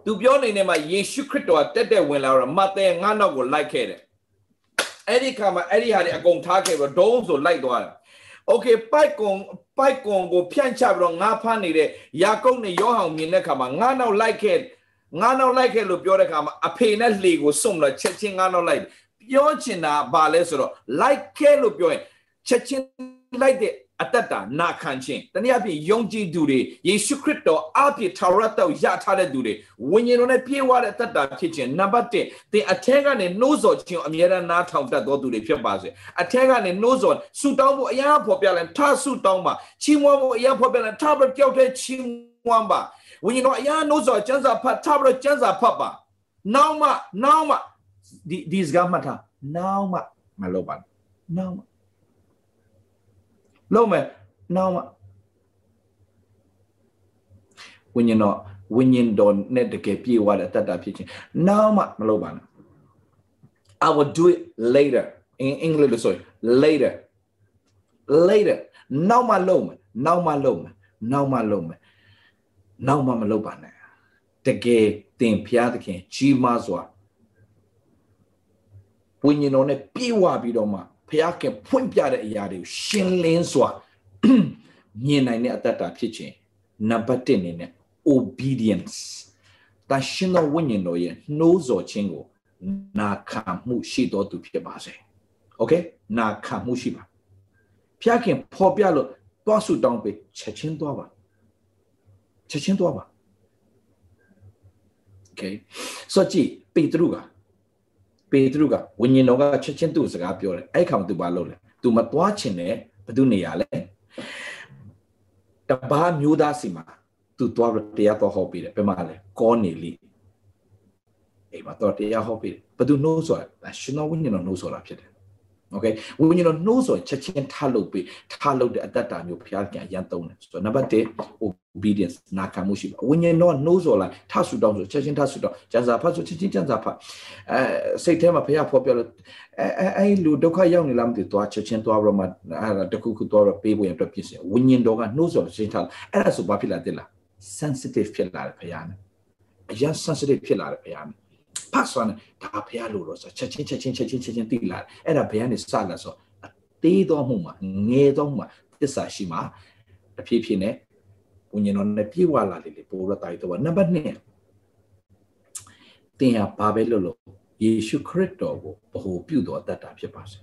Speaker 1: သူပြောနေနေမှာယေရှုခရစ်တော်တက်တက်ဝင်လာတော့မဿဲငါနောက်ကိုလိုက်ခဲ့တယ်အဲ့ဒီခါမှာအဲ့ဒီဟာတွေအကုန်ထားခဲ့ပြီးဒုံးဆိုလိုက်သွားတယ်โอเคပိုက်ကွန်ပိုက်ကွန်ကိုဖြန့်ချပြီးတော့ငါဖမ်းနေတဲ့ယာကုပ်နဲ့ယောဟန်မြင်တဲ့ခါမှာငါနောက်လိုက်ခဲ့ငါနောက်လိုက်ခဲ့လို့ပြောတဲ့ခါမှာအဖေနဲ့လှေကိုစွန့်လာချက်ချင်းငါနောက်လိုက် ပြောချင်တာဘာလဲဆိုတော့ like ခဲလို့ပြောရင်ချက်ချင်းလိုက်တဲ့အတ္တတာနာခံခြင်းတနည်းအားဖြင့်ယုံကြည်သူတွေယေရှုခရစ်တော်အပြည့်ထာဝရတော်ရထားတဲ့သူတွေဝိညာဉ်တော်နဲ့ပြည့်ဝတဲ့အတ္တတာဖြစ်ခြင်းနံပါတ်1သင်အထက်ကနေနှိုးဆော်ခြင်းအမြဲတမ်းနားထောင်တတ်သောသူတွေဖြစ်ပါစေအထက်ကနေနှိုးဆော်ဆူတောင်းဖို့အရာဖော်ပြလိုက်ထားဆူတောင်းပါချီးမွမ်းဖို့အရာဖော်ပြလိုက်ထားပြီးကြောက်တဲ့ချီးမွမ်းပါဝိညာဉ်တော်အရာနှိုးဆော်ကျမ်းစာဖတ်ထားပြီးကျမ်းစာဖတ်ပါနောက်မှနောက်မှ ဒီဒီစကားမှတ်ထားနောက်မှမလုပ်ပါနောက်မှလုံးမယ်နောက်မှဝိညာဉ်တော်ဝိညာဉ်တော်နဲ့တကယ်ပြေဝတဲ့အတ္တဖြစ်ခြင်းနောက်မှမလုပ်ပါနဲ့ I will do it later in English လို့ဆိုရင် later later နောက်မှလုပ်မယ်နောက်မှလုပ်မယ်နောက်မှလုပ်မယ်နောက်မှမလုပ်ပါနဲ့တကယ်တင်ဖျားသခင်ကြီးမားစွာ ဝိညာဉ်တော်နဲ့ပြေဝပြီးတော့မှဖျားခင်ဖွင့်ပြတဲ့အရာတွေကိုရှင်းလင်းစွာမြင်နိုင်တဲ့အတ္တဖြစ်ခြင်းနံပါတ်1အနေနဲ့ obedience တရှင်တော်ဝိညာဉ်တော်ရဲ့နှိုးဆော်ခြင်းကိုနာခံမှုရှိတော်သူဖြစ်ပါစေ။ Okay နာခံမှုရှိပါ။ဖျားခင်ဖော်ပြလို့တွားဆုတောင်းပေးချက်ချင်းတွားပါ။ချက်ချင်းတွားပါ။ Okay ဆိုကြည့်ပေတရုက ပေတရုကဝိညာဉ်တော်ကချက်ချင်းသူ့စကားပြောတယ်အဲ့ခါမှသူဘာလုပ်လဲသူမသွားချင်တယ်ဘယ်သူနေရလဲတပါးမျိုးသားစီမှာသူသွားပြီးတရားတော်ဟောပေးတယ်ဘယ်မှာလဲကောနေလိအေးမတော်တရားဟောပေးတယ်ဘယ်သူနှိုးဆိုတာရှင်တော်ဝိညာဉ်တော်နှိုးဆိုတာဖြစ်တယ်โอเคဝိညာဉ်တော်နှိုးဆိုချက်ချင်းထားလုပ်ပြီးထားလုပ်တဲ့အတ္တတာမျိုးဘုရားကအရန်သုံးတယ်ဆိုတော့နံပါတ်1 obedience နာခံမှုရှိပါဝိညာဉ်တော်နှိုးဆိုလိုက်ထားဆူတောင်းဆိုချက်ချင်းထားဆူတောင်းကျန်စာဖတ်ဆိုချက်ချင်းကျန်စာဖတ်အဲစိတ်ထဲမှာဘုရားဖော်ပြလို့အဲအဲလူဒုက္ခရောက်နေလားမသိသွားချက်ချင်းသွားတော့မှအဲတခုခုသွားတော့ပေးဖို့ရအတွက်ဖြစ်စီဝိညာဉ်တော်ကနှိုးဆိုချက်ချင်းထားအဲ့ဒါဆိုဘာဖြစ်လာတဲ့လား sensitive ဖြစ်လာတယ်ဘုရားနဲ့အရန် sensitive ဖြစ်လာတယ်ဘုရားနဲ့ဖတ်ဆိုရင်ဒါဘုရားလို့တော့ဆိုချက်ချင်းချက်ချင်းချက်ချင်းချက်ချင်းသိလာတယ်အဲ့ဒါဘုရားနဲ့စလာဆိုအသေးတော်မှုမှာငယ်တော်မှုမှာသစ္စာရှိမှာတဖြည်းဖြည်းနဲ့ ဝိညာဉ်တော်နဲ့ပြေဝလာလေလေပိုရတိုင်တော့နံပါတ်2သင်ဟာဘာပဲလုပ်လို့ယေရှုခရစ်တော်ကိုဗဟုပြုတော်တတ်တာဖြစ်ပါစေ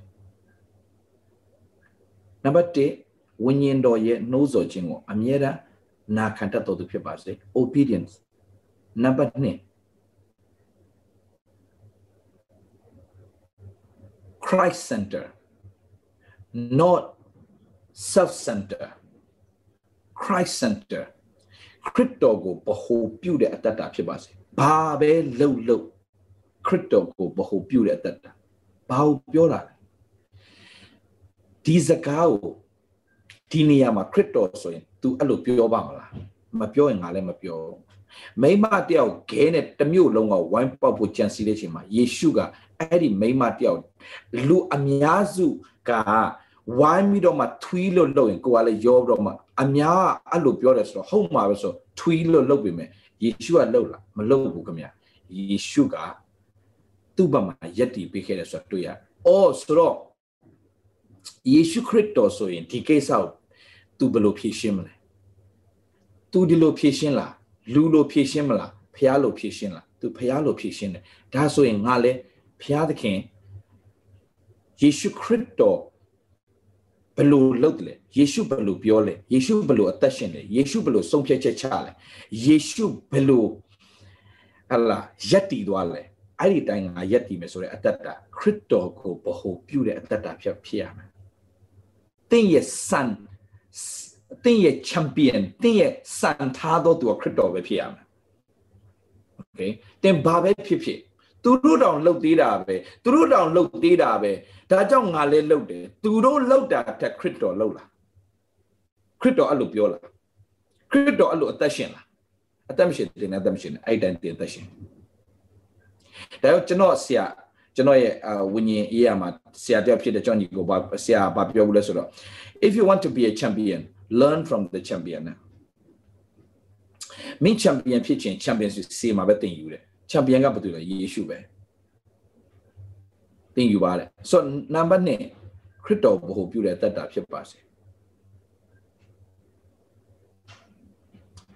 Speaker 1: နံပါတ်1ဝိညာဉ်တော်ရဲ့နှိုးဆော်ခြင်းကိုအမြဲတမ်းနာခံတတ်တော်သူဖြစ်ပါစေ obedience နံပါတ်2 Christ center not self center Christ center ခရစ်တော်ကိုဗဟုပြုတဲ့အတ္တဖြစ်ပါစေဘာပဲလှုပ်လှုပ်ခရစ်တော်ကိုဗဟုပြုတဲ့အတ္တဘာကိုပြောတာလဲဒီစကားကိုဒီနေရာမှာခရစ်တော်ဆိုရင် तू အဲ့လိုပြောပါမလားမပြောရင်ငါလည်းမပြောမိမတယောက်ခဲနဲ့တမျိုးလုံးကဝိုင်းပေါက်ဖို့ကြံစီတဲ့အချိန်မှာယေရှုကအဲ့ဒီမိမတယောက်လူအများစုကဝိုင်းပြီးတော့မှထွီးလို့လုပ်ရင်ကိုကလည်းရောပြီးတော့မှ အများအဲ့လိုပြောတယ်ဆိုတော့ဟုတ်မှာပဲဆိုထွီးလို့လုပ်ပြီမဲ့ယေရှုကလုပ်လားမလုပ်ဘူးခင်ဗျယေရှုကသူ့ဘက်မှာယက်တီပေးခဲ့တယ်ဆိုတော့တွေ့ရအော်ဆိုတော့ယေရှုခရစ်တော်ဆိုရင်ဒီကိစ္စကိုသူဘယ်လိုဖြေရှင်းမလဲသူဒီလိုဖြေရှင်းလားလူလိုဖြေရှင်းမလားဖះလိုဖြေရှင်းလားသူဖះလိုဖြေရှင်းတယ်ဒါဆိုရင်ငါလည်းဖះသခင်ယေရှုခရစ်တော် ဘယ်လိုလုပ်တယ်လဲယေရှုဘယ်လိုပြောလဲယေရှုဘယ်လိုအသက်ရှင်လဲယေရှုဘယ်လိုဆုံးဖြတ်ချက်ချလဲယေရှုဘယ်လိုဟလာယက်တီသွားလဲအဲ့ဒီတိုင်းငါယက်တီမယ်ဆိုတဲ့အတ္တတာခရစ်တော်ကိုဗဟုပြုတဲ့အတ္တတာဖြစ်ဖြစ်ရမယ်။တင်းရဲ့ son တင်းရဲ့ champion တင်းရဲ့ son ထားတော့သူကခရစ်တော်ပဲဖြစ်ရမယ်။ Okay တင်းဘာပဲဖြစ်ဖြစ်သူတို့တောင်လှုပ်သေးတာပဲသူတို့တောင်လှုပ်သေးတာပဲ ဒါကြောင့်ငါလည်းလှုပ်တယ်သူတို့လှုပ်တာတက်ခရစ်တော်လှုပ်လားခရစ်တော်အဲ့လိုပြောလားခရစ်တော်အဲ့လိုအသက်ရှင်လားအသက်မရှိတယ်နဲ့အသက်မရှိတယ်အဲ့တိုင်းတင်အသက်ရှင်ဒါကြောင့်ကျွန်တော်ဆရာကျွန်တော်ရဲ့ဝิญဉ်အေးရမှာဆရာတယောက်ဖြစ်တဲ့ကျွန်တော်ညီကိုဘာဆရာဘာပြောဘူးလဲဆိုတော့ if you want to be a champion learn from the champion မင်း champion ဖြစ်ခြင်း champion စီမှာပဲသင်ယူတယ် champion ကဘာတူလဲယေရှုပဲ သင်ယူပါတယ်ဆိုတော့နံပါတ်1ခရစ်တော်ဘ ਹੁ ပြုတဲ့တတ်တာဖြစ်ပါစေ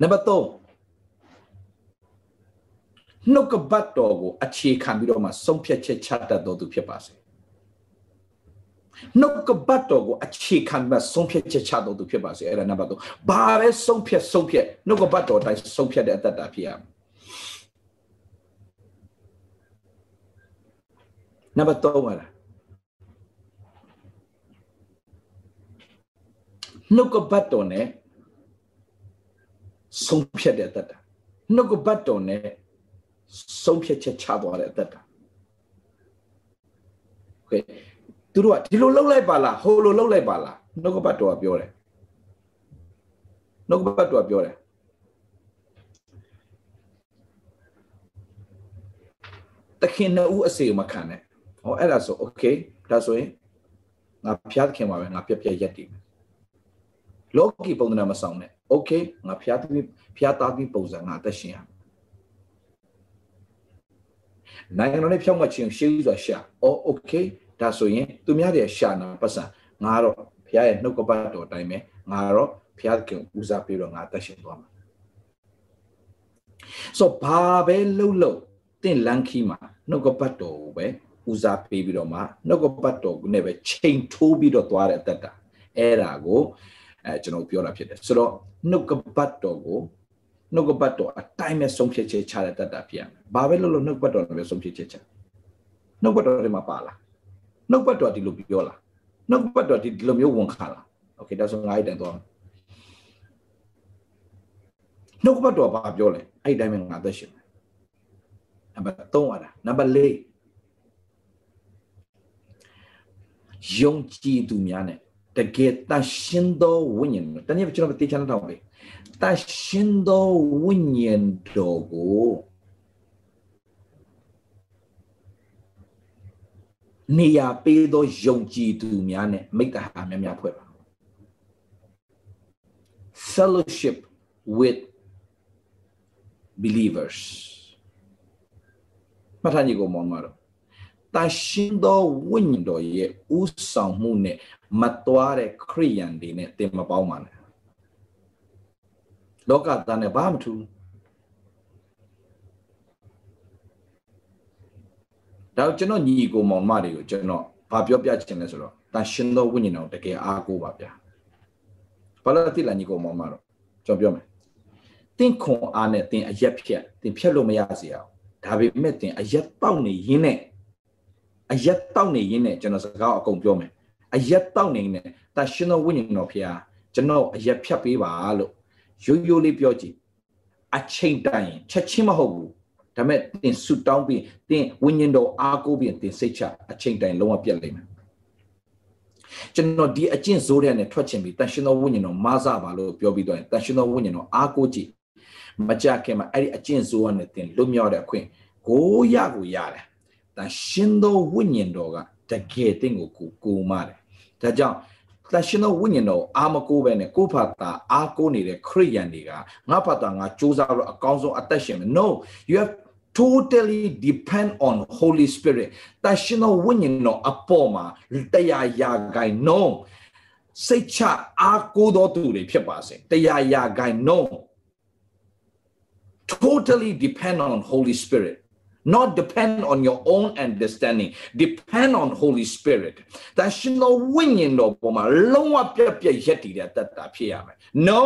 Speaker 1: နံပါတ်3နှုတ်ကပတ်တော်ကိုအခြေခံပြီးတော့မှဆုံးဖြတ်ချက်ချတတ်တော်သူဖြစ်ပါစေနှုတ်ကပတ်တော်ကိုအခြေခံပြီးဆုံးဖြတ်ချက်ချတော်သူဖြစ်ပါစေအဲ့ဒါနံပါတ်3ဘာပဲဆုံးဖြတ်ဆုံးဖြတ်နှုတ်ကပတ်တော်တိုင်းဆုံးဖြတ်တဲ့အတ္တတာဖြစ်ရမယ် နံပါတ်3ပါလားနှုတ်ကပတ်တော်နဲ့ဆုံးဖြတ်တဲ့အတ္တနှုတ်ကပတ်တော်နဲ့ဆုံးဖြတ်ချက်ချသွားတဲ့အသက်တာโอเคသူတို့ကဒီလိုလှုပ်လိုက်ပါလားဟိုလိုလှုပ်လိုက်ပါလားနှုတ်ကပတ်တော်ကပြောတယ်နှုတ်ကပတ်တော်ကပြောတယ်တခင်နှစ်ဦးအစေမခံနဲ့ ဟောအဲ့ဒါဆို okay ဒါဆိုရင်ငါဖျားသခင်ပါပဲငါပြက်ပြက်ရက်တည်မယ်လောကီပုံသဏ္ဍာန်မဆောင်နဲ့ okay ငါဖျားသခင်ဖျားသားသခင်ပုံစံငါသက်ရှင်ရနိုင်ငံတော်နဲ့ဖြောက်မှတ်ခြင်းရှေးဥစွာရှာ oh okay ဒါဆိုရင်သူများတွေရှာနာပတ်စံငါတော့ဖျားရဲ့နှုတ်ကပတ်တော်အတိုင်းပဲငါတော့ဖျားသခင်ဦးစားပေးတော့ငါသက်ရှင်သွားမှာဆိုဘာပဲလှုပ်လှုပ်တင့်လန်းခီမှာနှုတ်ကပတ်တော်ကိုပဲ ဦးစားပေးပြီးတော့မှနှုတ်ကပတ်တော်ကိုနဲ့ပဲချိန်ထိုးပြီးတော့သွားတဲ့အသက်တာအဲ့ဒါကိုအဲကျွန်တော်ပြောတာဖြစ်တယ်ဆိုတော့နှုတ်ကပတ်တော်ကိုနှုတ်ကပတ်တော်အတိုင်းပဲဆုံးဖြတ်ချက်ချတဲ့တတ်တာဖြစ်ရမယ်။ဘာပဲလို့လို့နှုတ်ကပတ်တော်နဲ့ပဲဆုံးဖြတ်ချက်ချ။နှုတ်ကပတ်တော်တွေမှာပါလား။နှုတ်ကပတ်တော်ဒီလိုပြောလား။နှုတ်ကပတ်တော်ဒီလိုမျိုးဝန်ခံလား။ Okay ဒါဆိုငါအဲ့တန်သွားမယ်။နှုတ်ကပတ်တော်ဘာပြောလဲ။အဲ့တိုင်းပဲငါသက်ရှင်မယ်။နံပါတ်3อ่ะနံပါတ်4 ယုံကြည်သူများနဲ့တကယ်တန်ရှင်းသောဝိညာဉ်တနည်းကျွန်တော်တေချာနာထောင်လေးတရှင်သောဝိညာဉ်တော်ကိုနေရာပေးသောယုံကြည်သူများနဲ့မိတ္တဟာများများဖွဲ့ပါ fellowship with believers မထာညီကိုမောင်မတော် တရှင်သောဝိညာဉ်တော်ရဲ့ဥဆောင်မှုနဲ့မတော်တဲ့ခရိယန်တွေနဲ့တင်မပေါင်းပါနဲ့လောကသားနဲ့ဘာမှမထူးဒါကျွန်တော်ညီကိုမောင်မတွေကိုကျွန်တော်ဘာပြောပြချင်လဲဆိုတော့တန်ရှင်သောဝိညာဉ်တော်တကယ်အားကိုးပါဗျာဘာလို့တိလာညီကိုမောင်မတော့ကျွန်တော်ပြောမယ်တင်းခွန်အားနဲ့တင်းအရက်ဖြက်တင်းဖြက်လို့မရစေအောင်ဒါပေမဲ့တင်းအရက်တောက်နေရင်းနဲ့ အရက်တောက်နေရင်းနဲ့ကျွန်တော်စကားအကုန်ပြောမယ်အရက်တောက်နေနဲ့တန်ရှင်သောဝိညာဉ်တော်ဖျားကျွန်တော်အရက်ဖြတ်ပေးပါလို့ရိုးရိုးလေးပြောကြည့်အချိန်တိုင်းချက်ချင်းမဟုတ်ဘူးဒါမဲ့တင်ဆူတောင်းပြီးတင်ဝိညာဉ်တော်အားကိုးပြီးတင်စိတ်ချအချိန်တိုင်းလုံးဝပြတ်လိမ့်မယ်ကျွန်တော်ဒီအကျင့်ဇိုးတဲ့နဲ့ထွက်ချင်ပြီးတန်ရှင်တော်ဝိညာဉ်တော်မဆပါလို့ပြောပြီးတော့တန်ရှင်တော်ဝိညာဉ်တော်အားကိုးကြည့်မကြခင်မှာအဲ့ဒီအကျင့်ဇိုးကနေတင်လွတ်မြောက်တဲ့အခွင့်ကိုရကိုရတယ် တန်ရှင်တော်ဝိညာဉ်တော်ကတကယ်တင်ကိုကိုကိုမာတယ်ဒါကြောင့်တန်ရှင်တော်ဝိညာဉ်တော်အာမကိုပဲနဲ့ကိုဖတ်တာအာကိုနေတဲ့ခရိယန်တွေကငါဖတ်တာငါစူးစမ်းလို့အကောင်းဆုံးအသက်ရှင်မယ် no you have totally depend on holy spirit တန်ရှင်တော်ဝိညာဉ်တော်အပေါ်မှာတရားရာဂိုင်နှုံးစိတ်ချအားကိုးတော်သူတွေဖြစ်ပါစေတရားရာဂိုင်နှုံး totally depend on holy spirit not depend on your own understanding depend on holy spirit ဒါရှင်တော်ဝိညာဉ်တော်ပေါ်မှာလုံးဝပြတ်ပြတ်ရက်တည်တဲ့တတ်တာဖြစ်ရမယ် no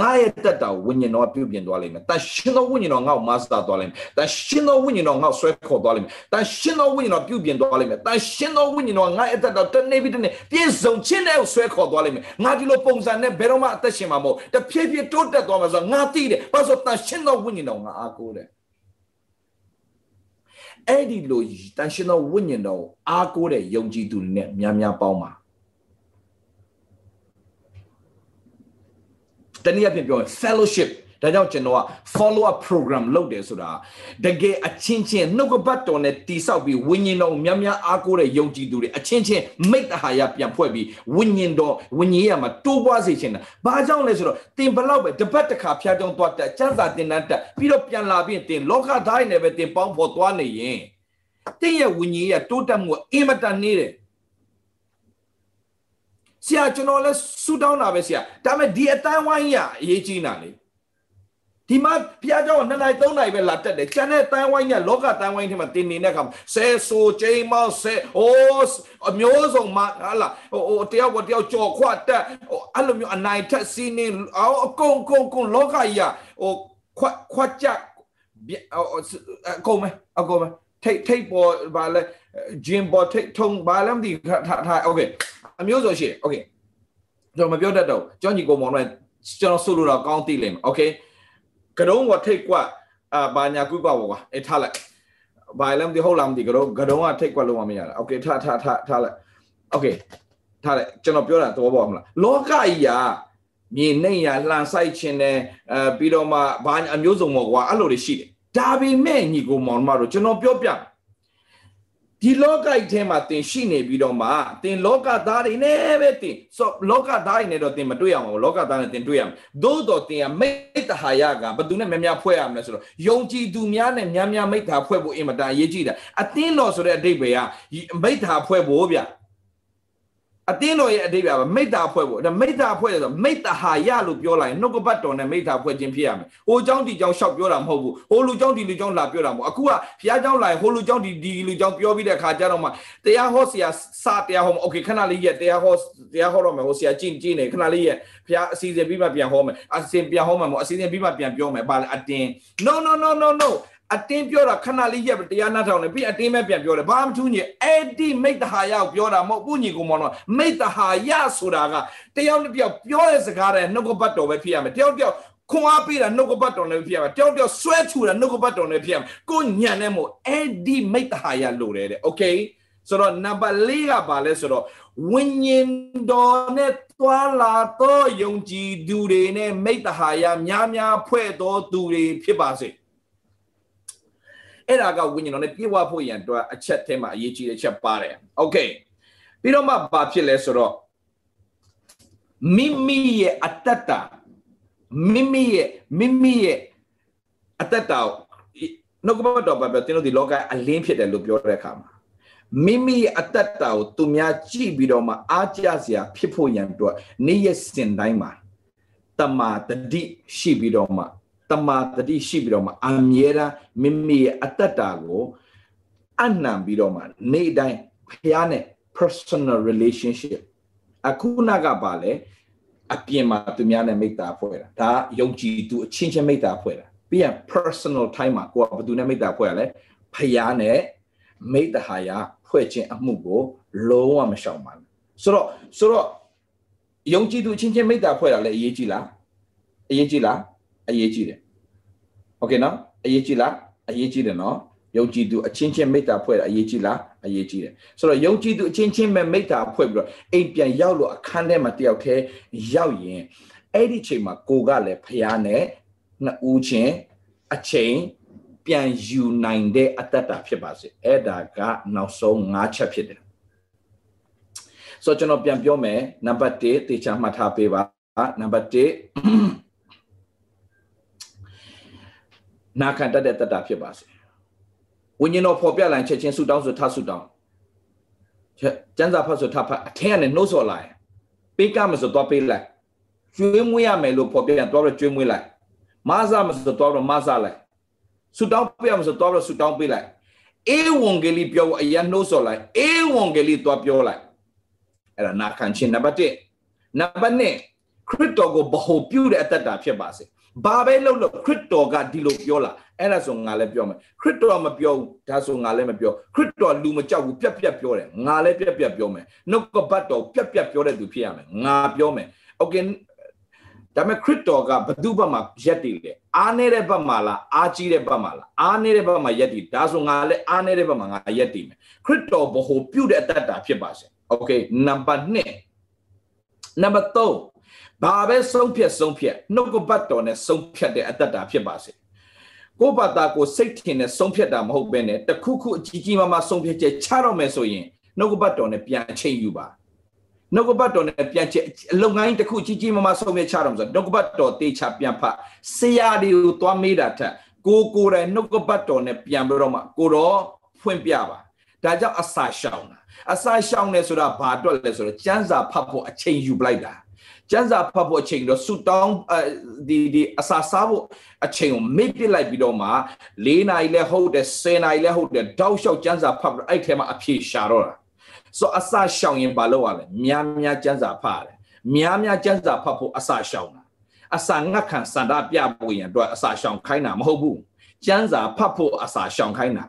Speaker 1: ငါရဲ့တတ်တာဝိညာဉ်တော်ပြုပြင်သွားလိမ့်မယ်ဒါရှင်တော်ဝိညာဉ်တော်ငါ့ကို master သွားလိမ့်မယ်ဒါရှင်တော်ဝိညာဉ်တော်ငါ့ကိုဆွဲခေါ်သွားလိမ့်မယ်ဒါရှင်တော်ဝိညာဉ်တော်ပြုပြင်သွားလိမ့်မယ်ဒါရှင်တော်ဝိညာဉ်တော်ငါရဲ့တတ်တာတနေ့ပြီးတနေ့ပြည့်စုံခြင်းနဲ့ဆွဲခေါ်သွားလိမ့်မယ်ငါဒီလိုပုံစံနဲ့ဘယ်တော့မှအသက်ရှင်မှာမဟုတ်တဖြည်းဖြည်းတိုးတက်သွားမှာဆိုငါသိတယ်ဘာလို့ဆိုတော့ရှင်တော်ဝိညာဉ်တော်ငါအားကိုးတယ် အဲ့ဒီလိုတန်ရှင်သောဝိညာဉ်တော်အားကိုးတဲ့ယုံကြည်သူတွေနဲ့များများပေါင်းပါတနည်းအားဖြင့်ပြောရင် fellowship ဒါကြောင့်ကျွန်တော်က follow up program လုပ်တယ်ဆိုတာတကယ်အချင်းချင်းနှုတ်ကပတ်တော်နဲ့တိဆောက်ပြီးဝိညာဉ်တော်များများအားကိုးတဲ့ယုံကြည်သူတွေအချင်းချင်းမိတ္တဟာယပြန်ဖွဲ့ပြီးဝိညာဉ်တော်ဝိညာဉ်ရမှာတိုးပွားစေချင်တာဘာကြောင့်လဲဆိုတော့တင်ဘလောက်ပဲတပတ်တစ်ခါဖျားကြောင်းသွားတက်စံစာတင်တန်းတက်ပြီးတော့ပြန်လာပြီးတင်လောကသားနဲ့ပဲတင်ပေါင်းဖော်သွားနေရင်တင်ရဲ့ဝိညာဉ်ရတိုးတက်မှုအင်မတန်နေတယ်ဆရာကျွန်တော်လဲဆူတောင်းတာပဲဆရာဒါပေမဲ့ဒီအတိုင်းဝိုင်းရအရေးကြီးတာလေ ဒီမှာဘုရားကျောင်းကနှစ်နိုင်သုံးနိုင်ပဲလာတက်တယ်ကျန်တဲ့တန်ဝိုင်းကလောကတန်ဝိုင်းထဲမှာတင်နေတဲ့အခါဆဲဆိုချိန်မောက်ဆဲဟိုးအမျိုးစုံမှာဟာလာဟိုတယောက်ကတယောက်ကြော်ခွတ်တက်ဟိုအဲ့လိုမျိုးအနိုင်ထက်စီးနေအော်အကုန်ကုန်ကုန်လောကကြီးကဟိုခွတ်ခွတ်ကြအကုန်မဲအကုန်မဲထိတ်ထိတ်ပေါ်ဘာလဲဂျင်ပေါ်ထိတ်ထုံဘာလဲမသိထားထားโอเคအမျိုးစုံရှိโอเคကျွန်တော်မပြောတတ်တော့ကျောင်းကြီးကိုမောင်တော့ကျွန်တော်ဆိုလိုတော့ကောင်းသိလိမ့်မယ်โอเค ကရုံးကထိတ်ကွအာဘာညာကုကွာဘောကွာအဲထားလိုက်ဘာလဲမသိဟုတ်လားမသိကရုံးကရုံးကထိတ်ကွလုံးမမရတာโอเคထားထားထားထားလိုက်โอเคထားလိုက်ကျွန်တော်ပြောတာသဘောပေါက်မလားလောကကြီးကမြေနှိမ့်ရလှန်ဆိုင်ခြင်းနဲ့အဲပြီးတော့မှဘာအမျိုးစုံပေါ့ကွာအဲ့လိုတွေရှိတယ်ဒါပေမဲ့ညီကိုမောင်မတို့ကျွန်တော်ပြောပြ ဒီလောကကြီးထဲမှာတင်ရှိနေပြီးတော့မှတင်လောကသားတွေနဲ့ပဲတင်ဆိုလောကသားတွေနဲ့တော့တင်မတွေ့ရမှာဘူးလောကသားနဲ့တင်တွေ့ရမှာသို့တော့တင်ကမိတ္တဟာယကဘသူနဲ့များများဖွဲ့ရမလဲဆိုတော့ယုံကြည်သူများနဲ့များများမိတ္တာဖွဲ့ဖို့အင်မတန်အရေးကြီးတာအသင်းတော်ဆိုတဲ့အဓိပ္ပာယ်ကမိတ္တာဖွဲ့ဖို့ဗျ အတင်းတော်ရဲ့အတိတ်ကမိတ္တာဖွဲ့ဖို့ဒါမိတ္တာဖွဲ့ဆိုမိတ္တဟာယလို့ပြောလိုက်နှုတ်ကပတ်တော်နဲ့မိတ္တာဖွဲ့ခြင်းဖြစ်ရမယ်။ဟိုเจ้าဒီเจ้าရှောက်ပြောတာမဟုတ်ဘူး။ဟိုလူเจ้าဒီလူเจ้าလာပြောတာမဟုတ်အခုကဘုရားเจ้าလာရင်ဟိုလူเจ้าဒီဒီလူเจ้าပြောပြီးတဲ့အခါကျတော့မှတရားဟောဆရာစတရားဟောမှာโอเคခဏလေးရက်တရားဟောတရားဟောတော့မယ်ဟိုဆရာကြည့်ကြည့်နေခဏလေးရက်ဘုရားအစီအစဉ်ပြီးမှပြန်ဟောမယ်အစီအစဉ်ပြန်ဟောမှာမဟုတ်အစီအစဉ်ပြီးမှပြန်ပြောမယ်ဘာလဲအတင်း no no no no no အတင်းပြောတာခဏလေးရက်တရားနာထောင်နေပြီးအတင်းပဲပြန်ပြောတယ်ဘာမှထူးညင်အဲ့ဒီမိတ္တဟာယကိုပြောတာမဟုတ်ဘူးညီကောင်မောင်တော့မိတ္တဟာယဆိုတာကတယောက်တစ်ယောက်ပြောတဲ့စကားတဲ့နှုတ်ကပတ်တော်ပဲဖြစ်ရမယ်တယောက်တစ်ယောက်ခွန်အားပေးတာနှုတ်ကပတ်တော်နဲ့ဖြစ်ရမယ်တယောက်တစ်ယောက်ဆွဲထူတာနှုတ်ကပတ်တော်နဲ့ဖြစ်ရမယ်ကိုညံနဲ့မို့အဲ့ဒီမိတ္တဟာယလိုတယ်တဲ့โอเคဆိုတော့နံပါတ်၄ကပါလဲဆိုတော့ဝိညာဉ်တော်နဲ့သွားလာသောယုံကြည်သူတွေနဲ့မိတ္တဟာယများများဖွဲ့သောသူတွေဖြစ်ပါစေ။ အဲ့ဒါကဝိညာဉ်တော်နဲ့ပြေဝဖို့ရန်အတွက်အချက်ထဲမှာအရေးကြီးတဲ့အချက်ပါတယ်။ Okay ပြီးတော့မှဘာဖြစ်လဲဆိုတော့မိမိရဲ့အတ္တတမိမိရဲ့မိမိရဲ့အတ္တတနှုတ်ကပတ်တော်ဘာပြောသင်တို့ဒီလောကအလင်းဖြစ်တယ်လို့ပြောတဲ့အခါမှာမိမိရဲ့အတ္တတကိုသူများကြည့်ပြီးတော့မှအားကျစရာဖြစ်ဖို့ရန်အတွက်နေ့ရက်စဉ်တိုင်းမှာတမာတတိရှိပြီးတော့မှ တမာတတိရှိပြီးတော့မှအမြဲတမ်းမိမိရဲ့အတ္တတာကိုအနှံပြီးတော့မှနေ့တိုင်းဖះနဲ့ personal relationship အခုနကပါလေအပြင်မှာသူများနဲ့မိတ္တာဖွဲ့တာဒါယုံကြည်သူအချင်းချင်းမိတ္တာဖွဲ့တာပြီးရင် personal time မှာကိုကဘယ်သူနဲ့မိတ္တာဖွဲ့ရလဲဖះနဲ့မိတ္တဟာယဖွဲ့ခြင်းအမှုကိုလုံးဝမရှောင်ပါဘူးဆိုတော့ဆိုတော့ယုံကြည်သူအချင်းချင်းမိတ္တာဖွဲ့တာလည်းအရေးကြီးလားအရေးကြီးလား အရေးကြီးတယ်โอเคနော်အရေးကြီးလားအရေးကြီးတယ်နော်ယုံကြည်သူအချင်းချင်းမိတ္တာဖွဲ့တာအရေးကြီးလားအရေးကြီးတယ်ဆိုတော့ယုံကြည်သူအချင်းချင်းပဲမိတ္တာဖွဲ့ပြီးတော့အိမ်ပြန်ရောက်လို့အခန်းထဲမှာတယောက်တည်းရောက်ရင်အဲ့ဒီချိန်မှာကိုကလည်းဖះနဲ့နှစ်ဦးချင်းအချိန်ပြန်ယူနိုင်တဲ့အတ္တတာဖြစ်ပါစေအဲ့ဒါကနောက်ဆုံး၅ချက်ဖြစ်တယ်ဆိုတော့ကျွန်တော်ပြန်ပြောမယ်နံပါတ်1တေချာမှတ်ထားပေးပါနံပါတ်1 နာခံတတ်တဲ့တတ္တာဖြစ်ပါစေဝိညာဉ်တော်ဖော်ပြလိုက်ချက်ချင်းဆူတောင်းဆိုထဆူတောင်းကျမ်းစာဖတ်ဆိုထဖတ်အထင်းကနေနှုတ်ဆော်လိုက်ပေးကမဆိုတော့ပေးလိုက်ကျွေးမွေးရမယ်လို့ဖော်ပြရင်တော့ကျွေးမွေးလိုက်မဆာမဆိုတော့မဆာလိုက်ဆူတောင်းပေးရမယ်ဆိုတော့ဆူတောင်းပေးလိုက်အေဝံဂေလိပြောအရင်နှုတ်ဆော်လိုက်အေဝံဂေလိတော့ပြောလိုက်အဲ့ဒါနာခံခြင်းနံပါတ်1နံပါတ်2ခရစ်တော်ကိုဗဟိုပြုတဲ့အတ္တတာဖြစ်ပါစေ ဘာပဲလုပ်လို့ခရစ်တော်ကဒီလိုပြောလာအဲ့ဒါဆိုငါလည်းပြောမယ်ခရစ်တော်မပြောဘူးဒါဆိုငါလည်းမပြောခရစ်တော်လူမကြောက်ဘူးပြက်ပြက်ပြောတယ်ငါလည်းပြက်ပြက်ပြောမယ်နှုတ်ကပတ်တော်ပြက်ပြက်ပြောတဲ့သူဖြစ်ရမယ်ငါပြောမယ်โอเคဒါပေမဲ့ခရစ်တော်ကဘသူ့ဘက်မှာရက်တည်လေအားနေတဲ့ဘက်မှာလားအားကြီးတဲ့ဘက်မှာလားအားနေတဲ့ဘက်မှာရက်တည်ဒါဆိုငါလည်းအားနေတဲ့ဘက်မှာငါရက်တည်မယ်ခရစ်တော်ဘဟိုပြုတဲ့အတ္တတာဖြစ်ပါစေโอเคနံပါတ်2နံပါတ်3 ဘာပဲဆုံးဖြတ်ဆုံးဖြတ်နှုတ်ကပတ်တော်နဲ့ဆုံးဖြတ်တဲ့အတ္တတာဖြစ်ပါစေကိုယ့်ဘာသာကိုစိတ်ထင်နဲ့ဆုံးဖြတ်တာမဟုတ်ဘဲနဲ့တခုခုအကြီးကြီးမားမားဆုံးဖြတ်ချက်ချတော့မယ်ဆိုရင်နှုတ်ကပတ်တော်နဲ့ပြန်အချိန်ယူပါနှုတ်ကပတ်တော်နဲ့ပြန်ချက်အလုံငိုင်းတစ်ခုကြီးကြီးမားမားဆုံးဖြတ်ချတော့ဆိုနှုတ်ကပတ်တော်တေချာပြန်ဖတ်ဆရာတွေကိုသွားမေးတာထက်ကိုကိုယ်တိုင်နှုတ်ကပတ်တော်နဲ့ပြန်ပြီးတော့မှကိုတော့ဖွင့်ပြပါဒါကြောင့်အစာရှောင်တာအစာရှောင်တယ်ဆိုတာဘာအတွက်လဲဆိုတော့ကျမ်းစာဖတ်ဖို့အချိန်ယူပလိုက်တာ ကျန်းစာဖတ်ဖို့အချိန်တော့ဆူတောင်းဒီဒီအစာစားဖို့အချိန်ကိုမေ့ပစ်လိုက်ပြီးတော့မှ၄နာရီလဲဟုတ်တယ်၁၀နာရီလဲဟုတ်တယ်တောက်လျှောက်ကျန်းစာဖတ်ပြီးအဲ့ထဲမှာအဖြေရှာတော့တာဆိုအစာရှောင်ရင်ဘာလုပ်ရလဲများများကျန်းစာဖတ်ရတယ်များများကျန်းစာဖတ်ဖို့အစာရှောင်တာအစာငတ်ခံစန္ဒပြဖို့ရင်တော့အစာရှောင်ခိုင်းတာမဟုတ်ဘူးကျန်းစာဖတ်ဖို့အစာရှောင်ခိုင်းတာ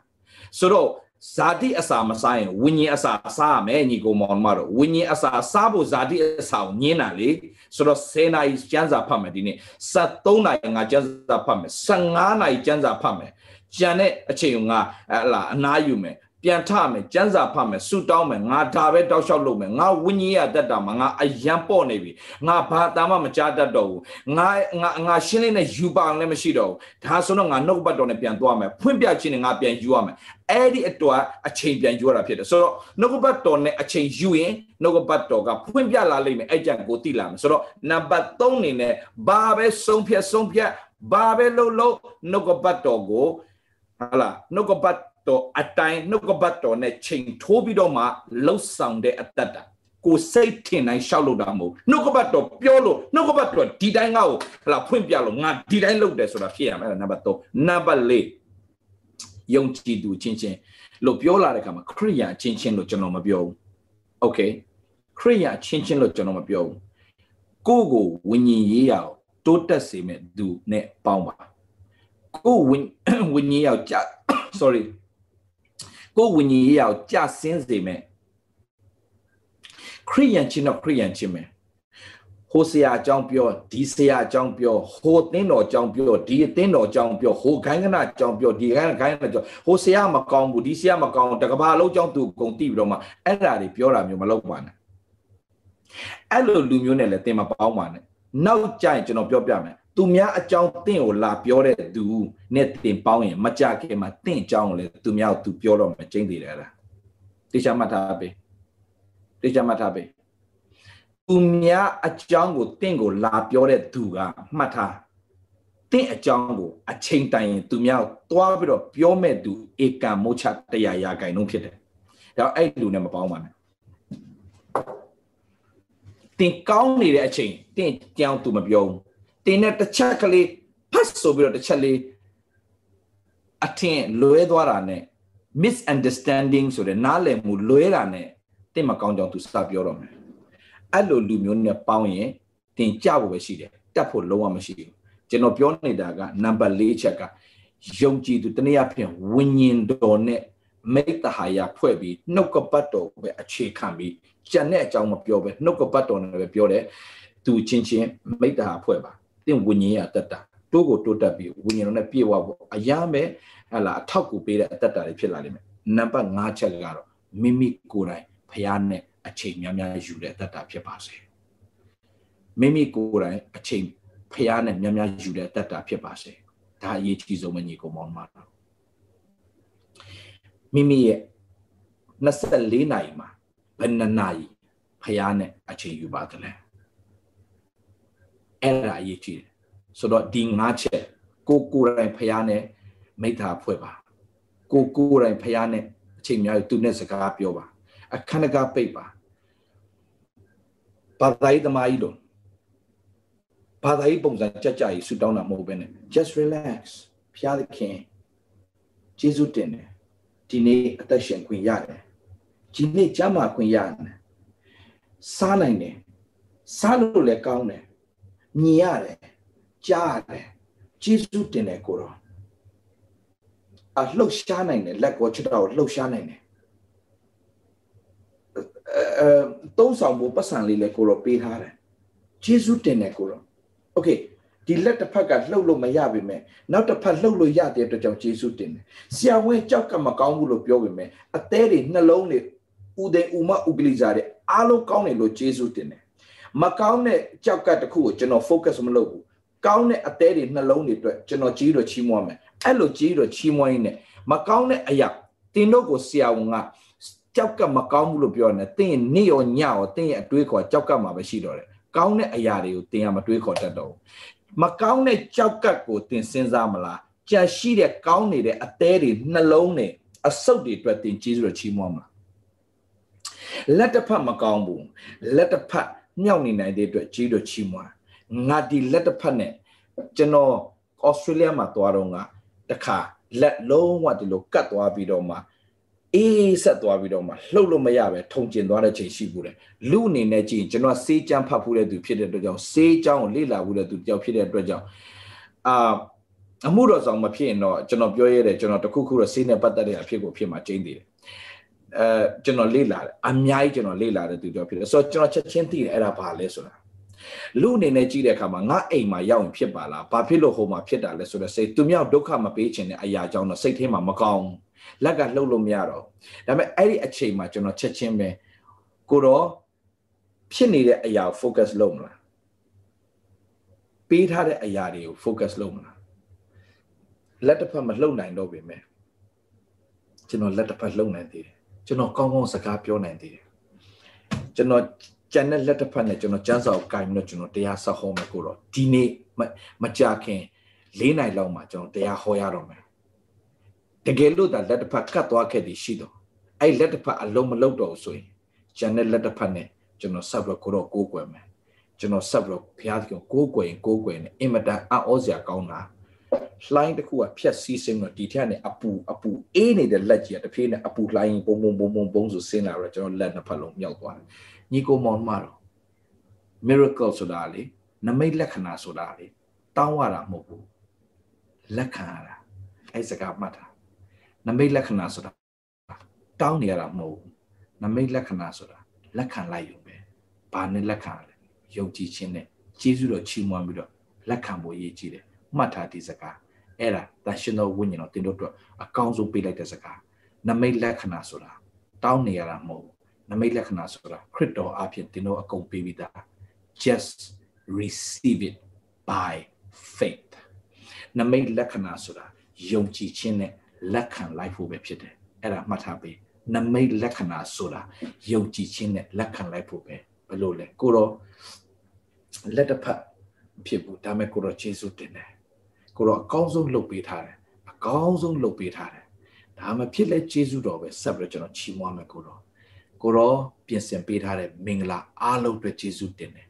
Speaker 1: ဆိုတော့ ဇာတိအစာမစားရင်ဝိညာဉ်အစာစားရမယ်ညီကိုမောင်မတို့ဝိညာဉ်အစာစားဖို့ဇာတိအစာကိုညင်းတာလေဆိုတော့10နာရီကျန်းစာဖတ်မယ်ဒီနေ့73နာရီငါကျန်းစာဖတ်မယ်15နာရီကျန်းစာဖတ်မယ်ကျန်တဲ့အချိန်ကငါဟလာအနားယူမယ် ပြန်ထမယ်ကျန်းစာဖတ်မယ်ဆူတောင်းမယ်ငါဒါပဲတောက်လျှောက်လုပ်မယ်ငါဝိညာဉ်ရတတ်တာမှာငါအယံပေါ့နေပြီငါဘာတာမှမကြားတတ်တော့ဘူးငါငါငါရှင်းလေးနဲ့ယူပါအောင်လည်းမရှိတော့ဘူးဒါဆိုတော့ငါနှုတ်ပတ်တော်နဲ့ပြန်သွားမယ်ဖွင့်ပြခြင်းနဲ့ငါပြန်ယူရမယ်အဲ့ဒီအတွက်အချိန်ပြန်ယူရတာဖြစ်တယ်ဆိုတော့နှုတ်ပတ်တော်နဲ့အချိန်ယူရင်နှုတ်ပတ်တော်ကဖွင့်ပြလာလိမ့်မယ်အဲ့ကြံကိုသိလာမယ်ဆိုတော့နံပါတ်3အနေနဲ့ဘာပဲဆုံးဖြတ်ဆုံးဖြတ်ဘာပဲလုပ်လို့နှုတ်ပတ်တော်ကိုဟာလာနှုတ်ပတ် တော်အတိုင်းနှုတ်ကပတ်တော်နဲ့ချိန်ထိုးပြီးတော့မှလှုပ်ဆောင်တဲ့အတ္တတာကိုစိတ်ထင်တိုင်းရှောက်လို့တာမဟုတ်နှုတ်ကပတ်တော်ပြောလို့နှုတ်ကပတ်တော်ဒီတိုင်းငါ့ကိုဟလာဖွင့်ပြလို့ငါဒီတိုင်းလုပ်တယ်ဆိုတာဖြစ်ရမယ်နံပါတ်3နံပါတ်4ယုံကြည်သူချင်းချင်းလို့ပြောလာတဲ့အခါမှာခရိယာချင်းချင်းလို့ကျွန်တော်မပြောဘူးโอเคခရိယာချင်းချင်းလို့ကျွန်တော်မပြောဘူးကိုကိုဝิญဉ်ရေးရအောင်တိုးတက်စေမဲ့သူနဲ့ပေါင်းပါကိုဝิญဝิญဉ်ရောက်ကြ sorry ကိုဝิญဉ်ရေးရအောင်ကြဆင်းစေမယ်ခရိယန်ချင်းတော့ခရိယန်ချင်းမယ်ဟိုဆရာအကြောင်းပြောဒီဆရာအကြောင်းပြောဟိုသင်းတော်အကြောင်းပြောဒီအသင်းတော်အကြောင်းပြောဟိုခိုင်းကနာအကြောင်းပြောဒီခိုင်းခိုင်းအကြောင်းဟိုဆရာမကောင်းဘူးဒီဆရာမကောင်းတကဘာလုံးအကြောင်းသူကုန်တိပြီးတော့မှအဲ့ဓာတွေပြောတာမျိုးမလုပ်ပါနဲ့အဲ့လိုလူမျိုးနဲ့လည်းတင်မပေါင်းပါနဲ့နောက်ကြရင်ကျွန်တော်ပြောပြမယ် သူများအကြောင်းတင့်ကိုလာပြောတဲ့သူနဲ့တင်ပေါင်းရင်မကြခင်မှာတင့်အကြောင်းကိုလည်းသူများကိုသူပြောတော့မကျင်းသေးတယ်လားတေချာမှတ်ထားပေးတေချာမှတ်ထားပေးသူများအကြောင်းကိုတင့်ကိုလာပြောတဲ့သူကမှတ်ထားတင့်အကြောင်းကိုအချိန်တိုင်ရင်သူများကိုသွားပြီးတော့ပြောမဲ့သူဧကံမိုးချတရားရာဂိုင်လုံးဖြစ်တယ်ဒါအဲ့လူနဲ့မပေါင်းပါနဲ့တင်ကောင်းနေတဲ့အချိန်တင့်ကြောင်းသူမပြောဘူး တင်တဲ့တစ်ချက်ကလေးဖတ်ဆိုပြီးတော့တစ်ချက်လေးအထင်လွဲသွားတာနဲ့ misunderstanding ဆိုတဲ့နားလည်မှုလွဲတာနဲ့တင့်မကောင်းကြောင်းသူစပြောတော့မယ်အဲ့လိုလူမျိုးနဲ့ပေါင်းရင်တင်ကြဖို့ပဲရှိတယ်တက်ဖို့လုံးဝမရှိဘူးကျွန်တော်ပြောနေတာကနံပါတ်၄ချက်ကယုံကြည်သူတနည်းအားဖြင့်ဝိညာဉ်တော်နဲ့မိတ္တဟာယဖွဲ့ပြီးနှုတ်ကပတ်တော်ပဲအခြေခံပြီးကြံတဲ့အကြောင်းမပြောပဲနှုတ်ကပတ်တော်နဲ့ပဲပြောတယ်သူချင်းချင်းမိတ္တဟာဖွဲ့ပါတ င့်ဝိညာဉ်ရတတ်တာတိုးကိုတိုးတက်ပြီးဝိညာဉ်တော်နဲ့ပြည့်ဝဖို့အရာမဲ့ဟလာအထောက်ကူပေးတဲ့အတ္တတွေဖြစ်လာလိမ့်မယ်နံပါတ်5ချက်ကတော့မိမိကိုယ်တိုင်ဖျားနဲ့အချိန်များများယူတဲ့အတ္တဖြစ်ပါစေမိမိကိုယ်တိုင်အချိန်ဖျားနဲ့များများယူတဲ့အတ္တဖြစ်ပါစေဒါအရေးကြီးဆုံးမညီကိုမောင်မတော်မိမိရဲ့24နာရီမှာဘယ်နှစ်နာရီဖျားနဲ့အချိန်ယူပါတယ်လဲ အဲ့ဒါအရေးကြီးတယ်ဆိုတော့ဒီ၅ချက်ကိုကိုယ်တိုင်ဖျားနဲ့မိသားဖွဲ့ပါကိုကိုယ်တိုင်ဖျားနဲ့အချိန်များသူနဲ့စကားပြောပါအခန္ဓာပိတ်ပါဘာသာရေးသမားကြီးလို့ဘာသာရေးပုံစံကြကြကြီးဆူတောင်းတာမဟုတ်ဘဲနဲ့ just relax ဖျားသခင်ကျေးဇူးတင်တယ်ဒီနေ့အသက်ရှင်ခွင့်ရတယ်ဒီနေ့ကျမ်းမာခွင့်ရတယ်စားနိုင်တယ်စားလို့လည်းကောင်းတယ် မြင်ရတယ်ကြားရတယ်ကျေးဇူးတင်တယ်ကိုတော့အလှုပ်ရှားနိုင်တယ်လက်ကိုချစ်တော်လှုပ်ရှားနိုင်တယ်အဲသုံးဆောင်ဖို့ပတ်စံလေးလည်းကိုတော့ပေးထားတယ်ကျေးဇူးတင်တယ်ကိုတော့โอเคဒီလက်တစ်ဖက်ကလှုပ်လို့မရပါမယ်နောက်တစ်ဖက်လှုပ်လို့ရတဲ့အတွက်ကြောင့်ကျေးဇူးတင်တယ်ဆရာဝန်ကြောက်ကမကောင်းဘူးလို့ပြောပေမဲ့အသေးတွေနှလုံးတွေဥဒိဥမဥပလိဇာတွေအားလုံးကောင်းတယ်လို့ကျေးဇူးတင်တယ် မကောင်းတဲ့ကြောက်ကတခုကိုကျွန်တော် focus မလုပ်ဘူးကောင်းတဲ့အသေးတွေနှလုံးတွေအတွက်ကျွန်တော်ကြီးတော့ချီးမွမ်းမယ်အဲ့လိုကြီးတော့ချီးမွမ်းရင်းနဲ့မကောင်းတဲ့အရာတင်တို့ကိုဆရာဝန်ကကြောက်ကမကောင်းဘူးလို့ပြောနေတင်ရဲ့နေ့ရောညရောတင်ရဲ့အတွေးခေါ်ကြောက်ကမှာပဲရှိတော့တယ်ကောင်းတဲ့အရာတွေကိုတင်ရမတွေးခေါ်တတ်တော့မကောင်းတဲ့ကြောက်ကတ်ကိုတင်စဉ်းစားမလားကြံရှိတဲ့ကောင်းနေတဲ့အသေးတွေနှလုံးတွေအဆုတ်တွေအတွက်တင်ကြီးစွာချီးမွမ်းမလားလက်တစ်ဖက်မကောင်းဘူးလက်တစ်ဖက် မြောက်နေနိုင်တဲ့အတွက်ကြီးတော့ချီးမွမ်းငါဒီလက်တစ်ဖက်နဲ့ကျွန်တော်ဩစတြေးလျမှာသွားတော့ငါတခါလက်လုံးဝဒီလိုကတ်သွားပြီးတော့မှအေးဆက်သွားပြီးတော့မှလှုပ်လို့မရပဲထုံကျင်သွားတဲ့ချိန်ရှိဘူးလေလူအနေနဲ့ကြည့်ကျွန်တော်စေးချမ်းဖတ်ဖူးတဲ့သူဖြစ်တဲ့အတွက်ကြောင့်စေးချောင်းကိုလေ့လာဖူးတဲ့သူတယောက်ဖြစ်တဲ့အတွက်ကြောင့်အာအမှုတော်ဆောင်မဖြစ်ရင်တော့ကျွန်တော်ပြောရတဲ့ကျွန်တော်တခုခုတော့စေးနဲ့ပတ်သက်တဲ့အဖြစ်ကိုဖြစ်မှာကျင်းသေးတယ် အဲကျွန်တော်လေ့လာတယ်အများကြီးကျွန်တော်လေ့လာတဲ့သူတယောက်ဖြစ်တယ်ဆိုတော့ကျွန်တော်ချက်ချင်းသိတယ်အဲ့ဒါဘာလဲဆိုတာလူအနေနဲ့ကြည့်တဲ့အခါမှာငါအိမ်မှာရောက်ရင်ဖြစ်ပါလားဘာဖြစ်လို့ဟိုမှာဖြစ်တာလဲဆိုတော့စိတ်သူမြောက်ဒုက္ခမပေးခြင်းတဲ့အရာကြောင့်တော့စိတ်ထဲမှာမကောင်းလက်ကလှုပ်လို့မရတော့ဒါပေမဲ့အဲ့ဒီအချိန်မှာကျွန်တော်ချက်ချင်းပဲကိုတော့ဖြစ်နေတဲ့အရာကို focus လုပ်မလားပေးထားတဲ့အရာတွေကို focus လုပ်မလားလက်တစ်ဖက်မလှုပ်နိုင်တော့ပေမဲ့ကျွန်တော်လက်တစ်ဖက်လှုပ်နိုင်သေးတယ် ကျွန်တော်ကောင်းကောင်းစကားပြောနိုင်သေးတယ်ကျွန်တော်ကျန်တဲ့လက်တစ်ဖက်နဲ့ကျွန်တော်ကျန်းစာကိုကင်ပြီးတော့ကျွန်တော်တရားဆက်ဟောမယ်ကိုတော့ဒီနေ့မကြခင်၄နိုင်လောက်မှကျွန်တော်တရားဟောရတော့မယ်တကယ်လို့ဒါလက်တစ်ဖက်ကတ်သွားခဲ့သည်ရှိတော့အဲ့လက်တစ်ဖက်အလုံးမလုံးတော့ဆိုရင်ကျန်တဲ့လက်တစ်ဖက်နဲ့ကျွန်တော်ဆက်ပြီးကိုတော့ကိုးကွယ်မယ်ကျွန်တော်ဆက်ပြီးဘုရားသခင်ကိုးကွယ်ရင်ကိုးကွယ်နေအင်မတန်အံ့ဩစရာကောင်းတာ လှိုင်းတစ်ခုကဖြတ်စည်းစင်းတော့ဒီထက်နဲ့အပူအပူအေးနေတဲ့လက်ကြီးကတစ်ဖေးနဲ့အပူလှိုင်းဘုံဘုံဘုံဘုံဘုံဆိုဆင်းလာတော့ကျွန်တော်လက်နှစ်ဖက်လုံးမြောက်သွားတယ်ညီကိုမောင်မတော် miracle ဆိုတာလေနမိတ်လက္ခဏာဆိုတာလေတောင်းရတာမဟုတ်ဘူးလက်ခံရတာအဲ့စကားမှတ်တာနမိတ်လက္ခဏာဆိုတာတောင်းနေရတာမဟုတ်ဘူးနမိတ်လက္ခဏာဆိုတာလက်ခံလိုက်ရုံပဲဘာနဲ့လက်ခံရလဲယုံကြည်ခြင်းနဲ့ကျေးဇူးတော်ချီးမွမ်းပြီးတော့လက်ခံဖို့ရည်ကြည်တယ် မှတ်ထားဒီစကားအဲ့ဒါတန်ရှင်တော်ဝိညာဉ်တော်တင်တို့အတွက်အကောင်းဆုံးပေးလိုက်တဲ့စကားနမိတ်လက္ခဏာဆိုတာတောင်းနေရတာမဟုတ်ဘူးနမိတ်လက္ခဏာဆိုတာခရစ်တော်အဖြစ်တင်တို့အကုန်ပေးပြီးသား just receive it by faith နမိတ်လက္ခဏာဆိုတာယုံကြည်ခြင်းနဲ့လက်ခံလိုက်ဖို့ပဲဖြစ်တယ်အဲ့ဒါမှတ်ထားပေးနမိတ်လက္ခဏာဆိုတာယုံကြည်ခြင်းနဲ့လက်ခံလိုက်ဖို့ပဲဘယ်လိုလဲကိုတော့လက်တစ်ဖက်ဖြစ်ဘူးဒါမဲ့ကိုတော့ယေရှုတင်တယ် ကိုတော့အကောင်းဆုံးလုပ်ပေးထားတယ်အကောင်းဆုံးလုပ်ပေးထားတယ်ဒါမှဖြစ်လဲယေရှုတော်ပဲဆက်ပြီးတော့ကျွန်တော်ချီးမွမ်းမယ်ကိုတော့ကိုတော့ပြင်ဆင်ပေးထားတဲ့မင်္ဂလာအားလုံးအတွက်ယေရှုတင်တယ်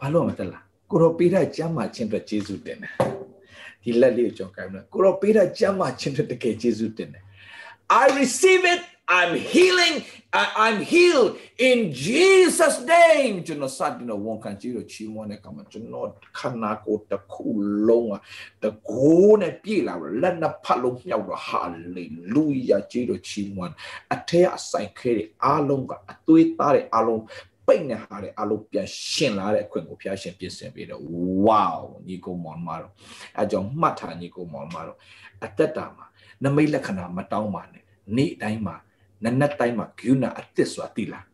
Speaker 1: ဘာလို့မတက်လားကိုတော့ပေးထားကျမ်းမာခြင်းအတွက်ယေရှုတင်တယ်ဒီလက်လေးကိုကြောင်းကိုင်းမလားကိုတော့ပေးထားကျမ်းမာခြင်းအတွက်တကယ်ယေရှုတင်တယ် I receive it I'm healing I, I'm healed in Jesus name ကျွန်တော်စတင်တော့ဝန်ခံကြည့်လို့ချီးမွမ်းတဲ့အခါမှာကျွန်တော်ခန္ဓာကိုယ်တစ်ခုလုံးอ่ะတကိုးနဲ့ပြည့်လာတော့လက်နှစ်ဖက်လုံးမြောက်တော့ hallelujah ကြည့်လို့ချီးမွမ်းအထက်အဆိုင်ခဲတွေအားလုံးကအသွေးသားတွေအားလုံးပိတ်နေဟာတဲ့အလုံးပြန်ရှင်လာတဲ့အခွင့်ကိုဖျားရှင်ပြင်ဆင်ပေးတော့ wow ညီကိုမောင်မတော်အဲကြောင့်မှတ်ထားညီကိုမောင်မတော်အသက်တာမှာနမိတ်လက္ခဏာမတောင်းပါနဲ့နေ့တိုင်းမှာ နနက်တိုင်းမှာဂုဏအသစ်ဆိုတာသိလား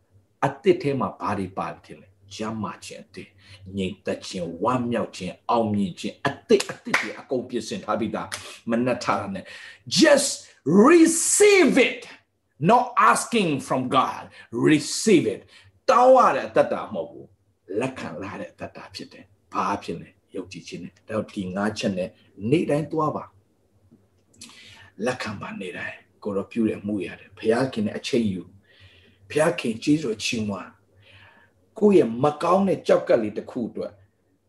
Speaker 1: အသစ်ထဲမှာဘာတွေပါတယ်လဲကျမ်းမာခြင်းအသစ်ငြိမ်သက်ခြင်းဝမ်းမြောက်ခြင်းအောင်မြင်ခြင်းအသစ်အသစ်တွေအကုန်ပြင်ဆင်ထားပြီးသားမနက်ထားနဲ့ just receive it not asking from god receive it တောင်းရတဲ့အတ္တမဟုတ်ဘူးလက်ခံလာတဲ့အတ္တဖြစ်တယ်ဘာဖြစ်လဲယုံကြည်ခြင်းနဲ့ဒါတော့ဒီငါးချက်နဲ့နေ့တိုင်းသွားပါလက်ခံပါနေ့တိုင်း ကိုတော့ပြုတဲ့မှုရတယ်ဘုရားခင်နဲ့အချိန်ယူဘုရားခင်ကြီးဆိုချီးမွမ်းကိုယ့်ရဲ့မကောင်းတဲ့ကြောက်ကလေးတစ်ခုအတွက်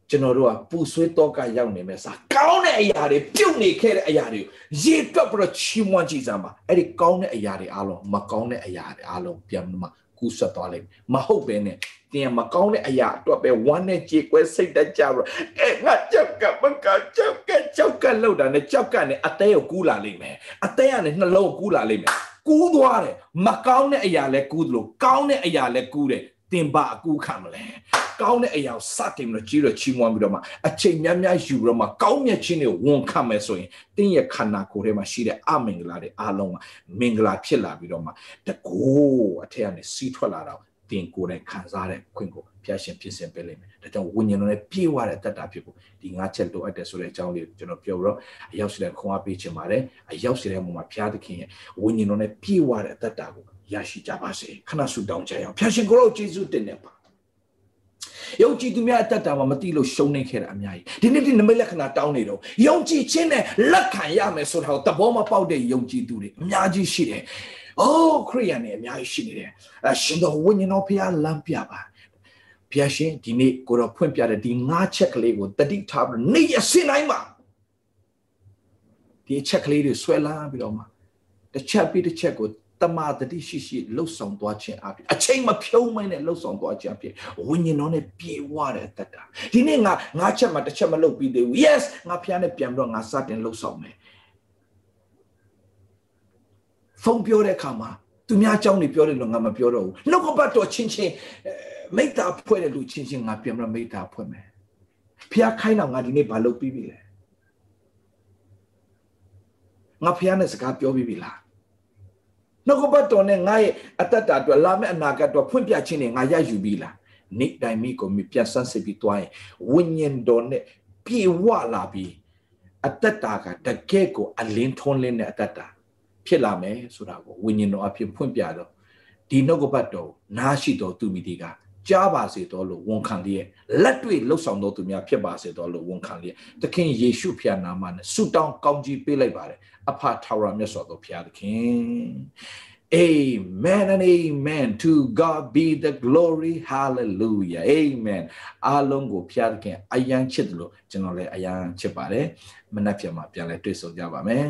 Speaker 1: ကျွန်တော်တို့ကပူဆွေးတော့ကရောက်နေမဲ့စားကောင်းတဲ့အရာတွေပြုတ်နေခဲ့တဲ့အရာတွေကိုရေတွက်ပြီးတော့ချီးမွမ်းကြည့်စမ်းပါအဲ့ဒီကောင်းတဲ့အရာတွေအားလုံးမကောင်းတဲ့အရာတွေအားလုံးပြန်မှ ကူးဆက်သွားလိမ့်မယ်မဟုတ်ပဲနဲ့တင်မကောင်းတဲ့အရာအတွက်ပဲဝမ်းနဲ့ကြေကွဲစိတ်တက်ကြပြီးတော့အဲငါကြောက်ကမကကြောက်ကကြောက်ကလောက်တာနဲ့ကြောက်ကနဲ့အသေးကိုကူးလာလိမ့်မယ်အသေးကနဲ့နှလုံးကိုကူးလာလိမ့်မယ်ကူးသွားတယ်မကောင်းတဲ့အရာလဲကူးသလိုကောင်းတဲ့အရာလဲကူးတယ် တင်ပါအကူခံမလဲကောင်းတဲ့အရာကိုစတင်ပြီးတော့ကြီးတော့ချီးမွမ်းပြီးတော့မှအချိန်များများယူပြီးတော့မှကောင်းမြတ်ခြင်းတွေဝန်ခံမယ်ဆိုရင်တင်းရဲ့ခန္ဓာကိုယ်ထဲမှာရှိတဲ့အမင်္ဂလာတွေအားလုံးကမင်္ဂလာဖြစ်လာပြီးတော့မှတကိုးအထက်ကနေစီးထွက်လာတော့တင်ကိုယ်တိုင်ခံစားတဲ့ခွင့်ကိုဖျားရှင်ဖြစ်စဉ်ပေးလိမ့်မယ်ဒါကြောင့်ဝိညာဉ်တော်နဲ့ပြေဝတဲ့တတ်တာဖြစ်ဖို့ဒီငါးချက်လိုအပ်တယ်ဆိုတဲ့အကြောင်းလေးကျွန်တော်ပြောပြီးတော့အရောက်စီတဲ့ခွန်အားပေးခြင်းပါတယ်အရောက်စီတဲ့ပုံမှာဖျားသခင်ရဲ့ဝိညာဉ်တော်နဲ့ပြေဝတဲ့တတ်တာကို ရရှိကြပါစေခဏဆုတောင်းကြရအောင်ဖျားရှင်ကိုရောယေရှုတင်နေပါယုံကြည်သူများအတ္တတာမှာမတိလို့ရှုံးနေခဲ့တာအများကြီးဒီနေ့ဒီနမိတ်လက္ခဏာတောင်းနေတော့ယုံကြည်ခြင်းနဲ့လက်ခံရမယ်ဆိုတာကိုသဘောမပေါက်တဲ့ယုံကြည်သူတွေအများကြီးရှိတယ်။အိုးခရိယန်တွေအများကြီးရှိနေတယ်။အရှင်တော်ဝိညာဉ်တော်ဖျားလမ်းပြပါ။ဖျားရှင်ဒီနေ့ကိုတော့ဖွင့်ပြတဲ့ဒီငါးချက်ကလေးကိုတတိထားပြီးနေ့ရက်စင်တိုင်းမှာဒီချက်ကလေးတွေဆွဲလာပြီးတော့မှတစ်ချက်ပြီးတစ်ချက်ကို တမာတတိရှိရှိလှုပ်ဆောင်သွားခြင်းအပြင်အချိန်မဖြုံးမနဲ့လှုပ်ဆောင်သွားခြင်းအပြင်ဝိညာဉ်တော်နဲ့ပြေဝတဲ့အတ္တဒီနေ့ငါငါချက်မှတစ်ချက်မလှုပ်ပြီးသေးဘူး yes ငါဖျားနဲ့ပြန်ပြီးတော့ငါစတင်လှုပ်ဆောင်မယ်ဖုန်းပြောတဲ့အခါမှာသူများအကြောင်းတွေပြောတယ်လို့ငါမပြောတော့ဘူးနှုတ်ကပတ်တော်ချင်းချင်းမိတ္တာဖွဲ့တဲ့လူချင်းချင်းငါပြန်ပြီးတော့မိတ္တာဖွဲ့မယ်ဖျားခိုင်းတော့ငါဒီနေ့ဘာလုပ်ပြီးပြီလဲငါဖျားနဲ့စကားပြောပြီးပြီလား နှုတ်ကပတ်တော်နဲ့ငါရဲ့အတ္တတာအတွက်လာမယ့်အနာဂတ်အတွက်ဖွင့်ပြခြင်းနဲ့ငါရယူပြီလားနေ့တိုင်းမိကိုမြပြန်ဆန်းစစ်ပြီးသွားရင်ဝိညာဉ်တော်နဲ့ပြေဝလာပြီးအတ္တတာကတကယ့်ကိုအလင်းထွန်းလင်းတဲ့အတ္တတာဖြစ်လာမယ်ဆိုတာကိုဝိညာဉ်တော်အဖြစ်ဖွင့်ပြတော့ဒီနှုတ်ကပတ်တော်နားရှိတော်သူမိဒီကကြားပါစေတော်လို့ဝန်ခံလျက်လက်တွေ့လှုပ်ဆောင်တော်သူများဖြစ်ပါစေတော်လို့ဝန်ခံလျက်သခင်ယေရှုဖျားနာမနဲ့ဆုတောင်းကောင်းကြီးပေးလိုက်ပါတယ် အဖထာဝရမြတ်စွာသောဘုရားသခင် Amen and amen to God be the glory hallelujah amen အားလုံးကိုဖျားသခင်အယံချစ်တယ်လို့ကျွန်တော်လည်းအယံချစ်ပါတယ်မနက်ဖြန်မှာပြန်လဲတွေ့ဆုံကြပါမယ်